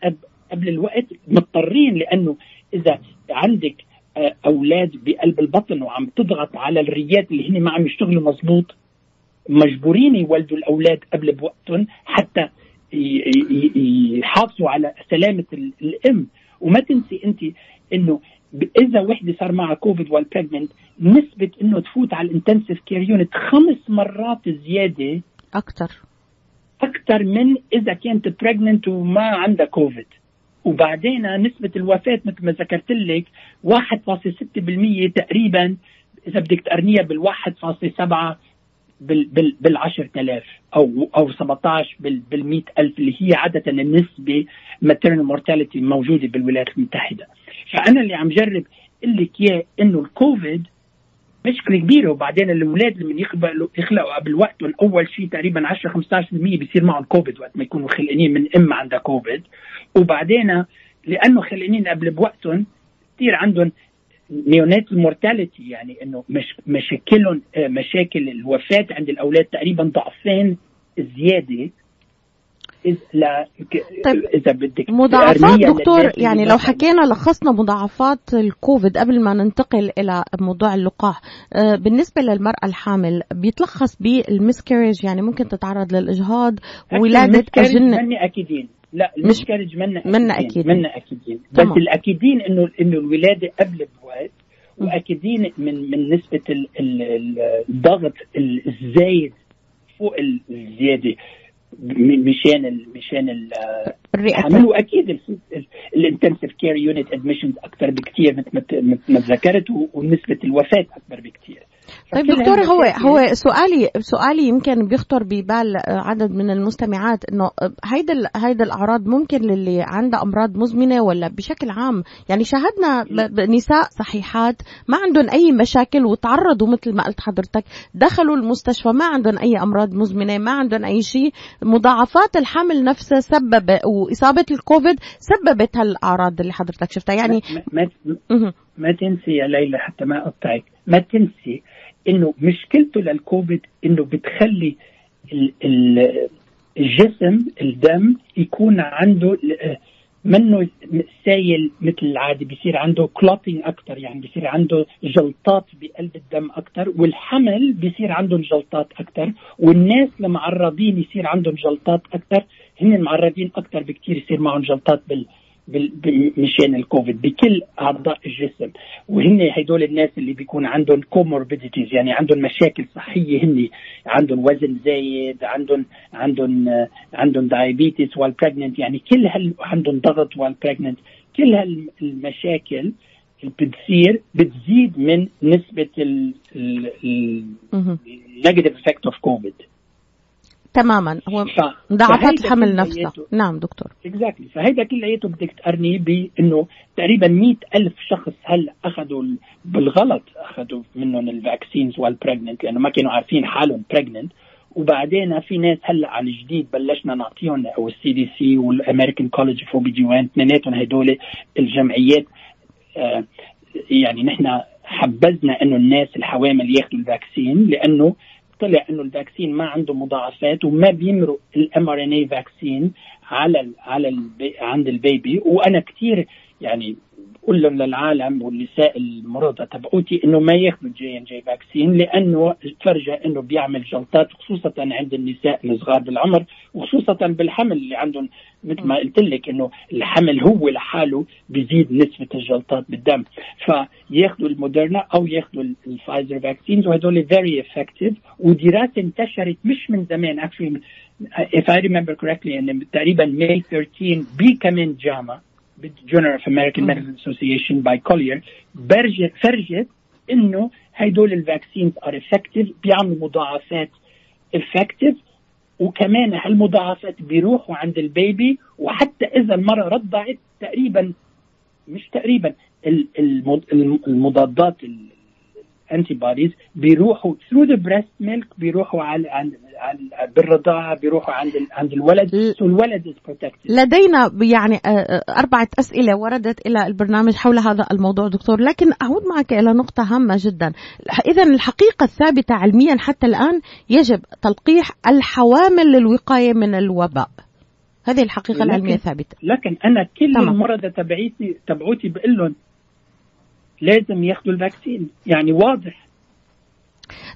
قبل الوقت مضطرين لأنه إذا عندك آه، أولاد بقلب البطن وعم تضغط على الريات اللي هن ما عم يشتغلوا مزبوط مجبورين يولدوا الأولاد قبل بوقتهم حتى يحافظوا على سلامة ال- الأم. وما تنسي أنت إنه إذا وحدة صار معها كوفيد وال pregnant نسبة إنه تفوت على ال intensive care unit خمس مرات زيادة أكثر أكثر من إذا كانت pregnant وما عندها كوفيد. وبعدين نسبة الوفاة مثل ما ذكرت لك 1.6% تقريبا إذا بدك تقرنيها بال 1.7 بال بال بال 10000 أو أو 17 بال بال 100000 اللي هي عادة النسبة maternal mortality موجودة بالولايات المتحدة. فأنا اللي عم جرب أقول لك إياه إنه الكوفيد مشكلة كبيرة وبعدين الأولاد لما يخلقوا يخلقوا قبل وقتهم أول شيء تقريبا 10 15% بيصير معهم كوفيد وقت ما يكونوا خلقانين من أم عندها كوفيد وبعدين لأنه خلقانين قبل بوقتهم كثير عندهم neonate mortality يعني إنه مش مشاكلهم آه، مشاكل الوفاة عند الأولاد تقريبا ضعفين زيادة لا طيب، إذا بدك مضاعفات دكتور يعني لو. حكينا لخصنا مضاعفات الكوفيد قبل ما ننتقل إلى موضوع اللقاح آه، بالنسبة للمرأة الحامل بيتلخص بالمسكريج يعني ممكن تتعرض للإجهاض ولاده اجنه أكيدين لا المسكرج منا منا أكيدين. منا أكيدين. بس تمام. الأكيدين انه إنه الولادة قبل بوقت وأكيدين من من نسبة ال- ال- الضغط الزايد فوق الزيادة. مشان مشان ال- الرئتين الحمل واكيد ال intensive care unit admissions أكثر بكثير مثل ما ذكرت ونسبة الوفاة أكبر بكثير طيب دكتور هو هو سؤالي سؤالي يمكن بيخطر ببال عدد من المستمعات إنه هيدا هيدا الأعراض ممكن للي عندها أمراض مزمنة ولا بشكل عام؟ يعني شاهدنا بنساء صحيحات ما عندهم أي مشاكل وتعرضوا مثل ما قلت حضرتك دخلوا المستشفى ما عندهم أي أمراض مزمنة ما عندهم أي شيء. مضاعفات الحمل نفسها سبب وإصابة الكوفيد سببت هالأعراض اللي حضرتك شفتها. يعني ما, ما. ما تنسي يا ليلى حتى ما اقطعك ما تنسي إنه مشكلته للكوفيد إنه بتخلي ال ال الجسم الدم يكون عنده منه سايل مثل العادي بيصير عنده clotting أكثر يعني بيصير عنده جلطات بقلب الدم أكثر والحمل بيصير عندهم جلطات أكثر والناس المعرضين يصير عندهم جلطات أكثر هن معرضين أكثر بكثير يصير معهم جلطات بال- مشان الكوفيد بكل أعضاء الجسم. وهن هدول الناس اللي بيكون عندهم comorbidities يعني عندهم مشاكل صحية هن عندهم وزن زايد عندهم عندهم عندهم diabetes pregnant يعني كل هال عندهم ضغط pregnant. كل هالمشاكل اللي بتصير بتزيد من نسبة. ال negative effect of كوفيد تماما. هو مضاعفات الحمل نفسها. نعم دكتور. exactly فهيدا كلياته بدك تقرنيه بإنه تقريبا مئة ألف شخص هلأ أخذوا ال- بالغلط أخذوا منهم ال vaccines وال pregnant لأنه ما كانوا عارفين حالهم pregnant وبعدين في ناس هلأ عن جديد بلشنا نعطيهم أو ال CDC وال American College of OB-GYN اثنيناتهم هدول الجمعيات. آه يعني نحن حبذنا إنه الناس الحوامل ياخذوا ال vaccine لأنه طلع إنه ال vaccine ما عنده مضاعفات وما بيمرق ال mRNA vaccine على ال على ال ba- عند ال baby. وأنا كثير يعني بقول لهم للعالم والنساء المرضى تبعوتي إنه ما ياخذوا J&J vaccine لأنه تفرجى إنه بيعمل جلطات خصوصا عند النساء الصغار بالعمر وخصوصا بالحمل اللي عندهم مثل ما قلت لك إنه الحمل هو لحاله بيزيد نسبة الجلطات بالدم. فياخذوا الموديرنا أو ياخذوا الفايزر vaccines وهدول very effective ودراسة انتشرت مش من زمان. Actually if I remember correctly ان تقريبا May 13 بكمان JAMA بال Journal of American Medical Association by Collier فرجت إنه هدول ال vaccines are effective بيعملوا مضاعفات effective وكمان هالمضاعفات بيروحوا عند ال baby؟ وحتى إذا المراه رضعت تقريبا مش تقريبا المضادات ال antibodies بيروحوا through the breast milk بيروحوا على عند بالرضاعة بيروحوا عند عند الولد. So الولد is protected لدينا يعني أربعة أسئلة وردت إلى البرنامج حول هذا الموضوع دكتور. لكن أعود معك إلى نقطة هامة جدا. إذا الحقيقة الثابتة علميا حتى الآن يجب تلقيح الحوامل للوقاية من الوباء. هذه الحقيقة لكن العلمية ثابتة لكن أنا كل. المرضى تبعيتي تبعوتي بقول لهم لازم ياخذوا ال vaccine. يعني واضح.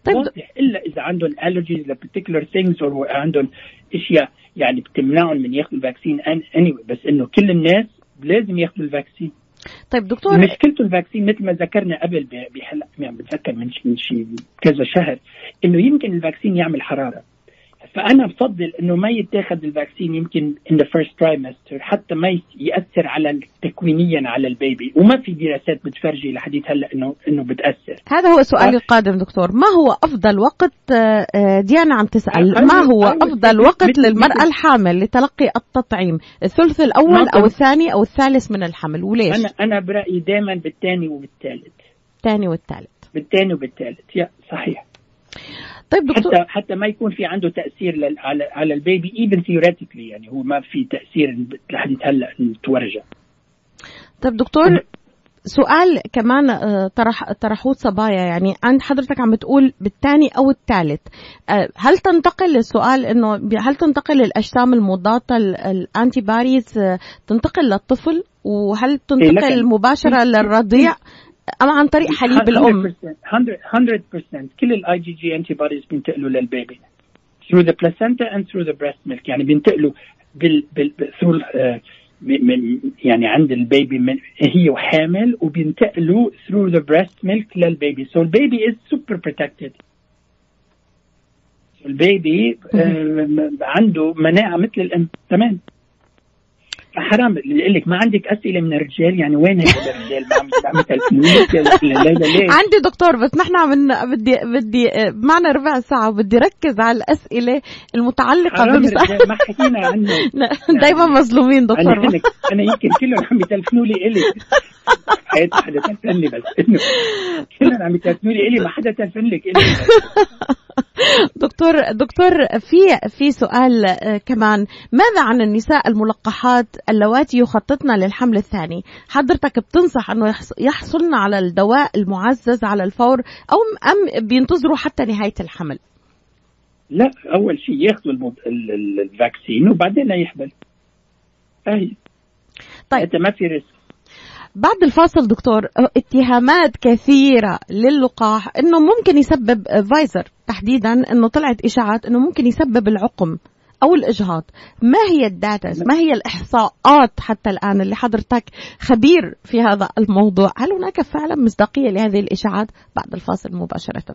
طيب واضح. إلا إذا عندهم allergies ل particular things أو عندهم أشياء يعني بتمنعهم من ياخذوا ال vaccine anyway. بس إنه كل الناس لازم ياخذوا الفاكسين. طيب دكتور مشكلته ال vaccine مثل ما ذكرنا قبل بحلقة يعني بتذكر من شيء كذا شهر إنه يمكن ال vaccine يعمل حرارة. فأنا بفضل إنه ما يتاخذ الفاكسين يمكن in the first trimester حتى ما يأثر على تكوينيا على البيبي وما في دراسات بتفرجي لحديث هلأ انه إنه بتأثر. هذا هو سؤالي. القادم دكتور. ما هو أفضل وقت آه، آه، ديانا عم أنا- ما هو مثل- وقت مثل- الحامل لتلقي التطعيم؟ الثلث أو كنت- الثاني أو الثالث من الحمل وليش؟ أنا أنا برأيي دائما بالثاني وبالثالث. الثاني والثالث. بالثاني وبالثالث. يا صحيح. طيب دكتور. حتى حتى ما يكون في عنده تأثير لل- على على ال baby even theoretically يعني هو ما في تأثير لحديث هلأ تورجى طيب دكتور سؤال كمان آه، طرح طرحوه صبايا. يعني عند حضرتك عم بتقول بالثاني أو الثالث آه، هل تنتقل السؤال إنه هل تنتقل الاجسام المضادة ال- ال antibodies آه، تنتقل للطفل؟ وهل تنتقل لكن- مباشرة للرضيع؟ ام عن طريق حليب الأم. 100% 100% كل ال IgG antibodies بينتقلوا لل baby. Through the placenta and through the breast milk. يعني بينتقلوا بال بال through uh, يعني عند ال baby من هي وحامل وبينتقلوا through the breast milk لل baby. So ال baby is super protected. ال baby آه عنده مناعة مثل الام تمام؟ حرام يقول لك ما عندك أسئلة من الرجال يعني وين هيك الرجال؟ عم عندي دكتور بس نحن عم بدي بدي معنا ربع ساعة وبدي ركز على الأسئلة المتعلقة بالنساء ما حكينا عنه. دايما مظلومين دكتور. أنا أنا يمكن كلهم عم يتلفنوا لي إلي. حياتي حدا تلفن لي بس. إنه كلهم عم يتلفنوا لي إلي ما حدا تلفن لك إلي. دكتور دكتور في في سؤال كمان. ماذا عن النساء الملقحات اللواتي يخططن للحمل الثاني؟ حضرتك بتنصح أنه يحصلن على الدواء المعزز على الفور أو أم بينتظروا حتى نهاية الحمل؟ لا أول شيء ياخذوا ال vaccine وبعدين يحمل. اهي طيب. ما في risk. بعد الفاصل دكتور اتهامات كثيرة للقاح إنه ممكن يسبب فايزر تحديدا إنه طلعت إشاعات إنه ممكن يسبب العقم أو الإجهاض. ما هي الداتاز ما هي الإحصاءات حتى الآن اللي حضرتك خبير في هذا الموضوع؟ هل هناك فعلا مصداقية لهذه الإشاعات؟ بعد الفاصل مباشرة.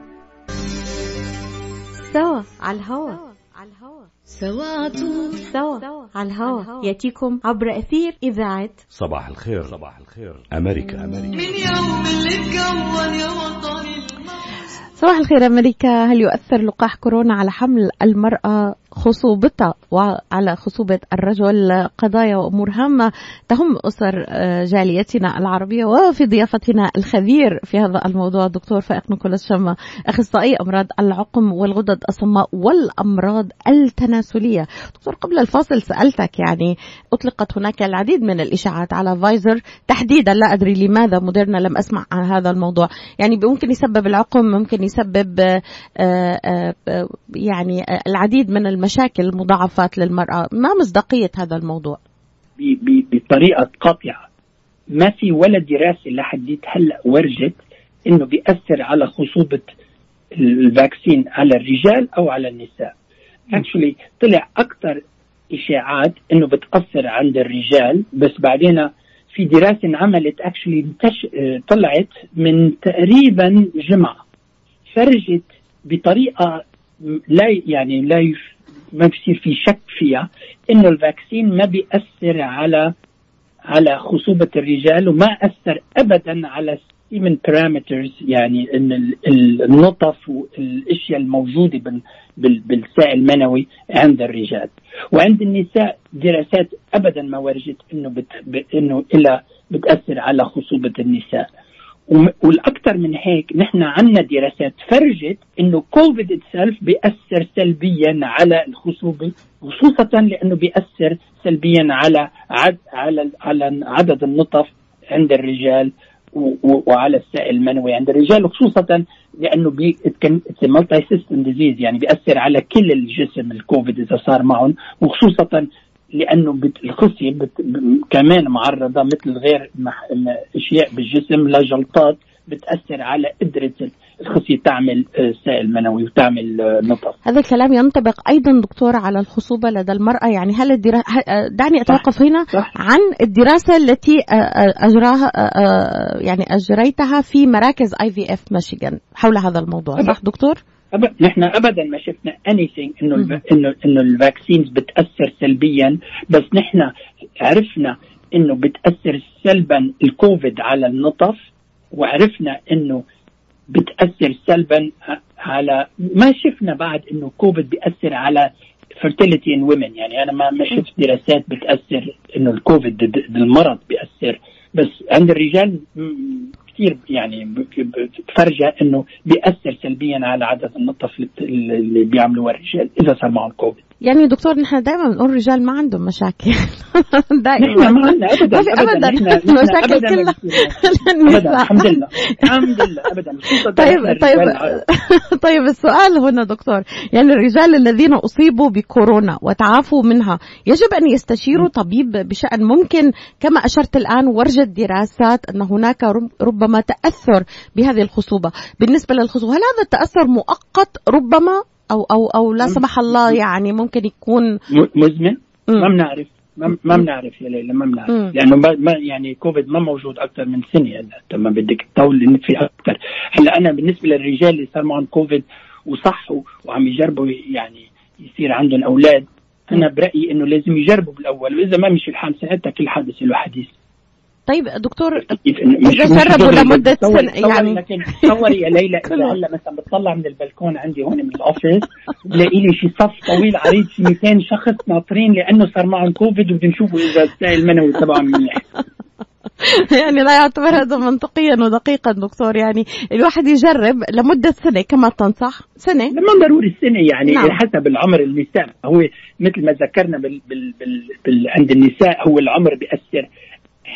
سوا على الهوا. سوا سوا على الهوا. يأتيكم عبر أثير إذاعة صباح الخير. صباح الخير. أمريكا أمريكا. من يوم اللي اتكون يا وطني صباح الخير أمريكا. هل يؤثر لقاح كورونا على حمل المرأة خصوبتها وعلى خصوبة الرجل قضايا وأمور هامة. تهم أسر جاليتنا العربية وفي ضيافتنا الخبير في هذا الموضوع الدكتور فائق نيكولاس شما أخصائي أمراض العقم والغدد الصماء والأمراض التناسلية. دكتور قبل الفاصل سألتك يعني أطلقت هناك العديد من الإشاعات على فايزر. تحديدا لا أدري لماذا موديرنا لم أسمع عن هذا الموضوع. يعني ممكن يسبب العقم ممكن يسبب يعني العديد من المشاكل المضاعفات للمرأة. ما مصداقية هذا الموضوع؟ بطريقة قاطعة. ما في ولا دراسة لحديت هلأ ورجت إنه بيأثر على خصوبة ال vaccine على الرجال أو على النساء. actually طلع أكثر إشاعات إنه بتأثر عند الرجال بس بعدين في دراسة انعملت actually طلعت من تقريبا جمعة. فرجت بطريقة لا يعني لا ما بصير في شك فيها إنه ال vaccine ما بيأثر على على خصوبة الرجال وما أثر أبدا على semen parameters يعني إن النطف والأشياء الموجودة بالسائل المنوي عند الرجال. وعند النساء دراسات ابدا ما ورجت إنه إنه الا بتأثر على خصوبة النساء. والأكثر من هيك نحن عندنا دراسات فرجت إنه كوفيد itself بيأثر سلبيا على الخصوبة خصوصا لأنه بيأثر سلبيا على عد على على عدد النطف عند الرجال وعلى السائل المنوي عند الرجال وخصوصا لأنه بي multi-system disease يعني بيأثر على كل الجسم الكوفيد إذا صار معهم وخصوصا لأنه الخصية كمان معرضة مثل غير أشياء بالجسم لجلطات بتأثر على قدرة الخصية تعمل سائل منوي وتعمل نطف. هذا الكلام ينطبق أيضا دكتور على الخصوبة لدى المرأة يعني هل الدرا... دعني أتوقف هنا صح. عن الدراسة التي أجراها يعني أجريتها في مراكز IVF ميشيغان حول هذا الموضوع صح دكتور؟ نحن ابدا ما شفنا anything إنه إنه إنه ال vaccines بتأثر سلبيا بس نحن عرفنا إنه بتأثر سلبا الكوفيد على النطف وعرفنا إنه بتأثر سلبا على ما شفنا بعد إنه كوفيد بيأثر على fertility in women. يعني أنا ما ما شفت دراسات بتأثر إنه الكوفيد المرض بيأثر. بس عند الرجال كثير يعني بتفرجها إنه بيأثر سلبيا على عدد النطف اللي بيعملوها الرجال إذا صار معهم كوفيد يعني دكتور نحن دائما بنقول الرجال ما عندهم مشاكل. دائما. ما عندنا ابدا ما في ابدا. المشاكل كلها. ابدا الحمد لله. الحمد لله ابدا. طيب طيب. طيب السؤال هنا دكتور. يعني الرجال الذين أصيبوا بكورونا وتعافوا منها يجب أن يستشيروا طبيب بشأن ممكن. كما أشرت الآن ورجت دراسات أن هناك ربما تأثر بهذه الخصوبة. بالنسبة للخصوبة هل هذا التأثر مؤقت؟ ربما أو أو أو لا سمح الله يعني ممكن يكون مزمن ما بنعرف. ما بنعرف يا ليلى ما بنعرف. لأنه ما يعني كوفيد ما موجود أكثر من سنة هلا. ما بدك تطول في أكثر. هلا أنا بالنسبة للرجال اللي صار معهم كوفيد وصحوا وعم يجربوا يعني يصير عندهم أولاد أنا برأيي إنه لازم يجربوا بالأول. وإذا ما مشي الحال ساعتها كل حادث له حديث. طيب دكتور اذا جربوا لمده سنة؟ يعني لكن تصوري يا ليلى إذا هلا مثلا بتطلع من البلكون عندي هون من الأوفيس بلاقي لي شي صف طويل عريض شي 200 شخص ناطرين لأنه صار معهم كوفيد وبدهم يشوفوا إذا السائل المنوي تبعهم منيح. يعني لا يعتبر هذا منطقيا ودقيقا دكتور يعني الواحد يجرب لمدة سنة كما تنصح. سنة؟ ما ضروري السنة يعني نعم. حسب العمر النساء. هو مثل ما ذكرنا بال بال بال بال عند النساء هو العمر بيأثر.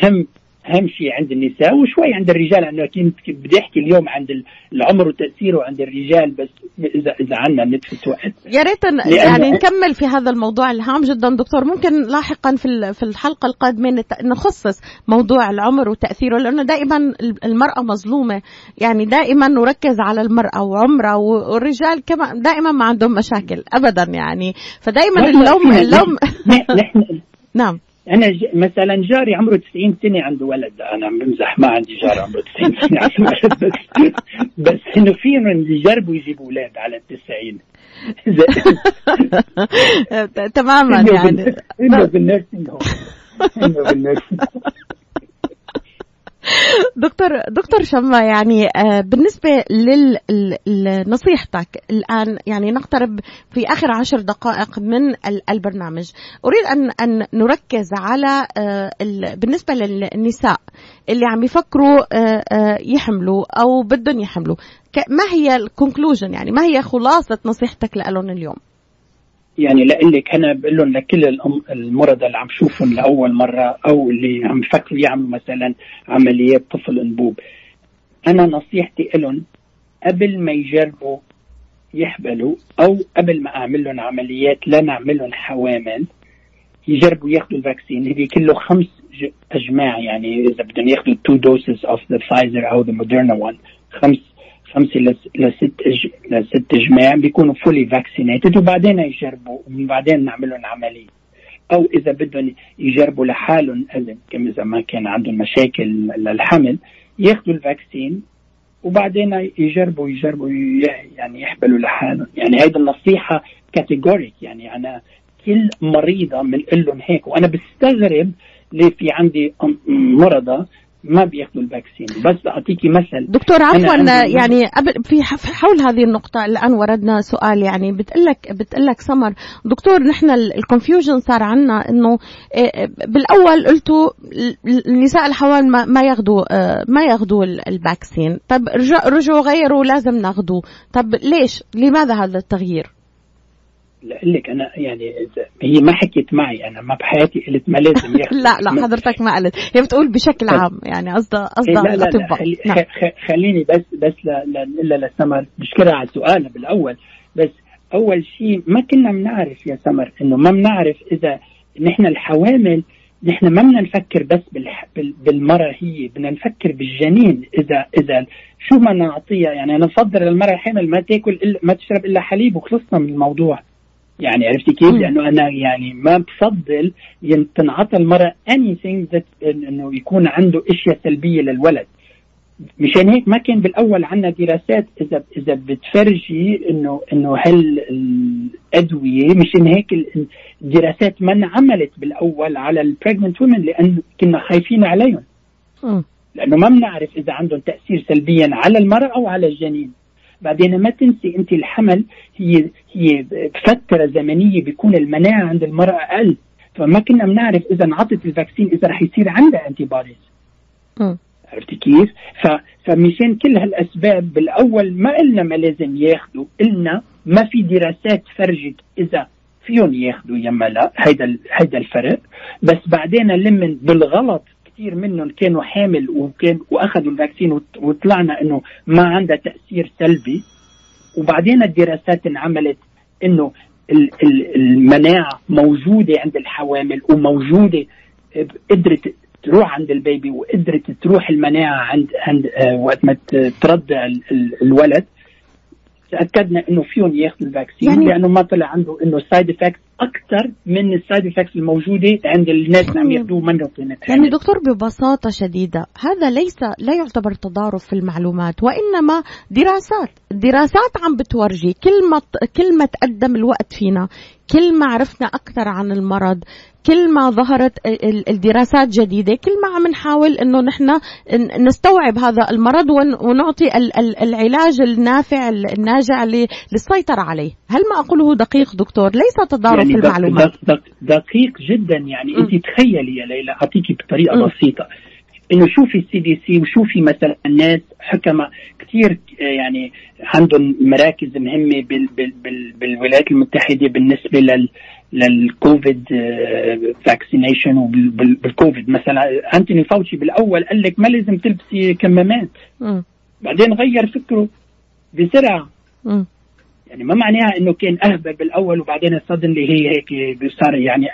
هم اهم شيء عند النساء وشوي عند الرجال لأنه أكيد بدي أحكي اليوم عند العمر وتاثيره عند الرجال بس اذا إذا عندنا نتفه وقت يا ريت يعني نكمل في هذا الموضوع الهام جدا. دكتور ممكن لاحقا في في الحلقة القادمة نخصص موضوع العمر وتأثيره لأنه دائما المرأة مظلومة. يعني دائما نركز على المرأة وعمرها والرجال كما دائما ما عندهم مشاكل ابدا يعني. فدائما اللوم اللوم نحن نعم. أنا ج... مثلا جاري عمره 90 سنة عنده ولد. أنا بمزح ما عندي جار عمره 90 سنة عشان بس بس إنه فيهم يجربوا يجيبوا أولاد على ال 90 تماما يعني. إنه بال nursing home إنه بال nursing دكتور دكتور شما يعني بالنسبة لنصيحتك الآن يعني نقترب في آخر عشر دقائق من البرنامج. أريد أن أن نركز على بالنسبة للنساء اللي عم يفكروا يحملوا أو بدهم يحملوا. ما هي الكونكلوجن يعني ما هي خلاصة نصيحتك لهم اليوم؟ يعني لك أنا بقول لهم لكل المرضى اللي عم شوفهم لأول مرة أو اللي عم يفكروا يعملوا مثلا عمليات طفل أنبوب. أنا نصيحتي لهم قبل ما يجربوا يحبلوا أو قبل ما أعمل لهم عمليات لا نعمل لهم حوامل يجربوا ياخذوا ال vaccine. هذه كله خمس أجماع يعني إذا بدهم ياخذوا two doses of the فايزر أو the موديرنا 1 خمس خمسة لست لست جماع بيكونوا fully vaccinated وبعدين يجربوا وبعدين نعمل لهم عملية. أو إذا بدهم يجربوا لحالهم كم إذا ما كان عندهم مشاكل للحمل ياخذوا ال vaccine وبعدين يجربوا يجربوا يعني يحبلوا لحالهم. يعني هيدي النصيحة categoric يعني أنا كل مريضة بنقول لهم هيك. وأنا بستغرب ليه في عندي مرضى ما بياخذوا ال vaccine. بس اعطيكي مثل. دكتور عفوا يعني قبل في حول هذه النقطة الآن وردنا سؤال يعني بتقول لك بتقول لك سمر دكتور نحن ال confusion صار عندنا إنه بالأول قلتوا النساء الحوامل ما, ياخذوا ما ياخذوا الفاكسين. طب رجعوا غيروا لازم ناخذوه طب ليش؟ لماذا هذا التغيير؟ لك أنا يعني هي ما حكيت معي أنا ما بحياتي قلت ما لازم ياخذ لا لا حضرتك ما قلت. هي بتقول بشكل عام يعني قصدها قصدها لا لا, لا خلي نعم. خليني بس بس إلا لسمر. بشكرها على سؤالها بالأول. بس أول شيء ما كنا بنعرف يا سمر إنه ما بنعرف إذا نحن الحوامل نحن ما بدنا نفكر بس بالح... بالمرأة هي بدنا نفكر بالجنين. إذا إذا شو ما نعطيها؟ يعني أنا بفضل المرأة الحامل ما تاكل إلا ما تشرب إلا حليب وخلصنا من الموضوع. يعني عرفتي كيف؟ لأنه أنا يعني ما بفضل تنعطى المرأة anything that إنه يكون عنده إشياء سلبية للولد. مشان هيك ما كان بالأول عندنا دراسات اذا إذا بتفرجي انه إنه هل ادويه مشان هيك الدراسات ما انعملت بالأول على ال pregnant women لأن كنا خايفين عليهم. لأنه ما بنعرف إذا عندهم تأثير سلبيا على المرأة أو على الجنين. بعدين ما تنسي أنت الحمل هي هي فترة زمنية بيكون المناعة عند المرأة أقل فما كنا بنعرف إذا انعطت ال vaccine إذا رح يصير عندها antibodies عرفتي كيف؟ ف... فمشان كل هالأسباب بالأول ما قلنا ما لازم ياخذوا، قلنا ما في دراسات فرجت إذا فيهم ياخذوا يما لا، هيدا. هيدا الفرق، بس بعدين لمن بالغلط كثير منهم كانوا حامل وكان وأخذوا الفاكسين وطلعنا إنه ما عندها تأثير سلبي. وبعدين الدراسات انعملت إنه المناعة موجودة عند الحوامل وموجودة قدرت تروح عند البيبي وقدرت تروح المناعة عند عند آه وقت ما ترضع الولد. تأكدنا إنه فيهم ياخذوا ال vaccine يعني لأنه ما طلع عنده إنه side effect أكثر من ال side effects الموجودة عند الناس اللي عم ياخذوه منه يعني دكتور ببساطة شديدة هذا ليس لا يعتبر تضارب في المعلومات وإنما دراسات. دراسات عم بتورجي كل ما كل ما تقدم الوقت فينا كل ما عرفنا أكثر عن المرض كل ما ظهرت الدراسات جديدة كل ما عم نحاول إنه نحن نستوعب هذا المرض ونعطي العلاج النافع الناجع للسيطره عليه. هل ما أقوله دقيق دكتور؟ ليس تضارب يعني في المعلومات دقيق جدا يعني. أنت تخيلي يا ليلى أعطيكي بطريقة م. بسيطة. إنه شوفي السي دي سي وشوفي مثلا الناس حكماء كثير يعني عندهم مراكز مهمة بال بال بال بالولايات المتحدة بالنسبة لل للكوفيد vaccination وبالكوفيد مثلا أنتوني فاوتشي بالأول قال لك ما لازم تلبسي كمامات. بعدين غير فكره بسرعة. يعني ما معناها إنه كان أهبل بالأول وبعدين اللي هي هيك صار يعني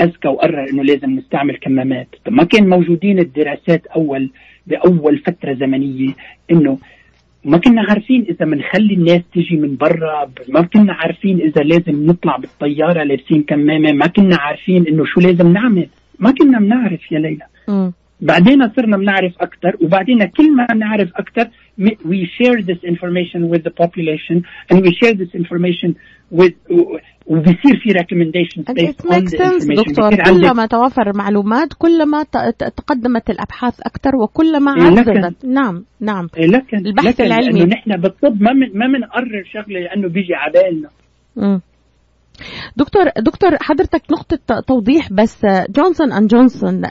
أذكى وقرر إنه لازم نستعمل كمامات. طب ما كان موجودين الدراسات أول بأول فترة زمنية إنه ما كنا عارفين إذا بنخلي الناس تجي من برا ما كنا عارفين إذا لازم نطلع بالطيارة لابسين كمامة ما كنا عارفين إنه شو لازم نعمل. ما كنا بنعرف يا ليلى. بعدين صرنا بنعرف أكثر وبعدين كل ما بنعرف أكثر we share this information with the population and we share this information with وبصير في recommendations based on the information. دكتور كلما توفر معلومات كلما تقدمت الأبحاث أكثر وكلما إيه، عززت. نعم نعم. إيه، لكن البحث لكن العلمي. نحن بالطب ما من ما بنقرر شغلة لأنه بيجي على بالنا دكتور دكتور حضرتك نقطة توضيح بس جونسون اند جونسون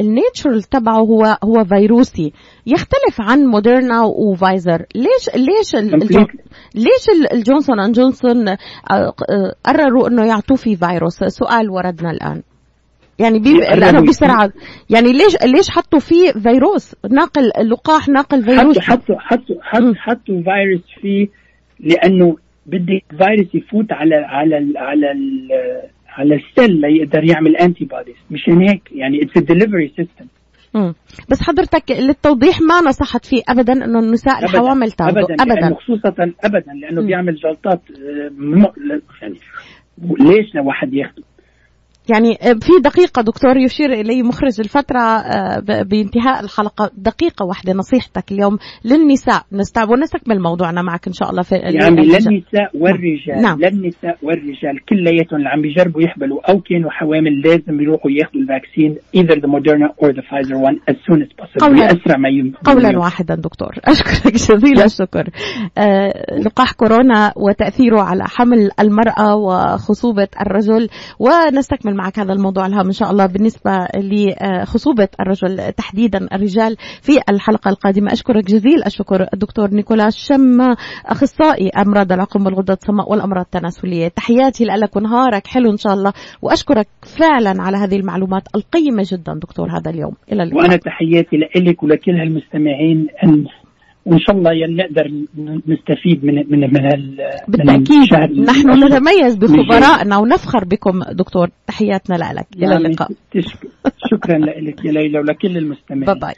ال natural تبعه هو هو فيروسي. يختلف عن موديرنا وفايزر. ليش ليش ليش الجونسون اند جونسون قرروا إنه يعطوه في فيروس؟ سؤال وردنا الآن. يعني بي... لأنه بسرعة. يعني ليش ليش حطوا فيه فيروس؟ ناقل لقاح ناقل فيروس؟ حطوا حطوا حطوا حطوا فيروس فيه لأنه بدي فيروس يفوت على على ال على ال على ال cell ليقدر يعمل antibodies مشان هيك يعني it's delivery system بس حضرتك للتوضيح ما نصحت فيه ابدا إنه النساء الحوامل تاخذوا ابدا ابدا. خصوصا ابدا لأنه م. بيعمل جلطات آه، يعني ليش لواحد ياخذه يعني في دقيقة دكتور يشير إلي مخرج الفترة آه، بانتهاء الحلقة. دقيقة واحدة نصيحتك اليوم للنساء. نستعب ونستكمل موضوعنا معك إن شاء الله في يعني للنساء والرجال. نعم. للنساء والرجال كلياتهم اللي عم بيجربوا يحبلوا أو كانوا حوامل لازم يروحوا ياخذوا الفاكسين either the Moderna or the Pfizer one as soon as possible قولا, بأسرع ما يمكن. قولا واحدا دكتور. أشكرك جزيل الشكر. آه لقاح كورونا وتأثيره على حمل المرأة وخصوبة الرجل. ونستكمل نكمل معك هذا الموضوع الهام إن شاء الله بالنسبة لخصوبة الرجل تحديدا الرجال في الحلقة القادمة. أشكرك جزيل الشكر الدكتور نيكولاس شم أخصائي أمراض العقم والغدة الصماء والأمراض التناسلية. تحياتي لك ونهارك حلو إن شاء الله. وأشكرك فعلا على هذه المعلومات القيمة جدا دكتور هذا اليوم. إلى اللقاء. وأنا تحياتي لك ولكل المستمعين وإن شاء الله نقدر نستفيد من من من بالتأكيد. من نحن نتميز بخبرائنا ونفخر بكم دكتور. تحياتنا لك. إلى اللقاء. شكرا لك يا ليلى ولكل المستمعين. باي باي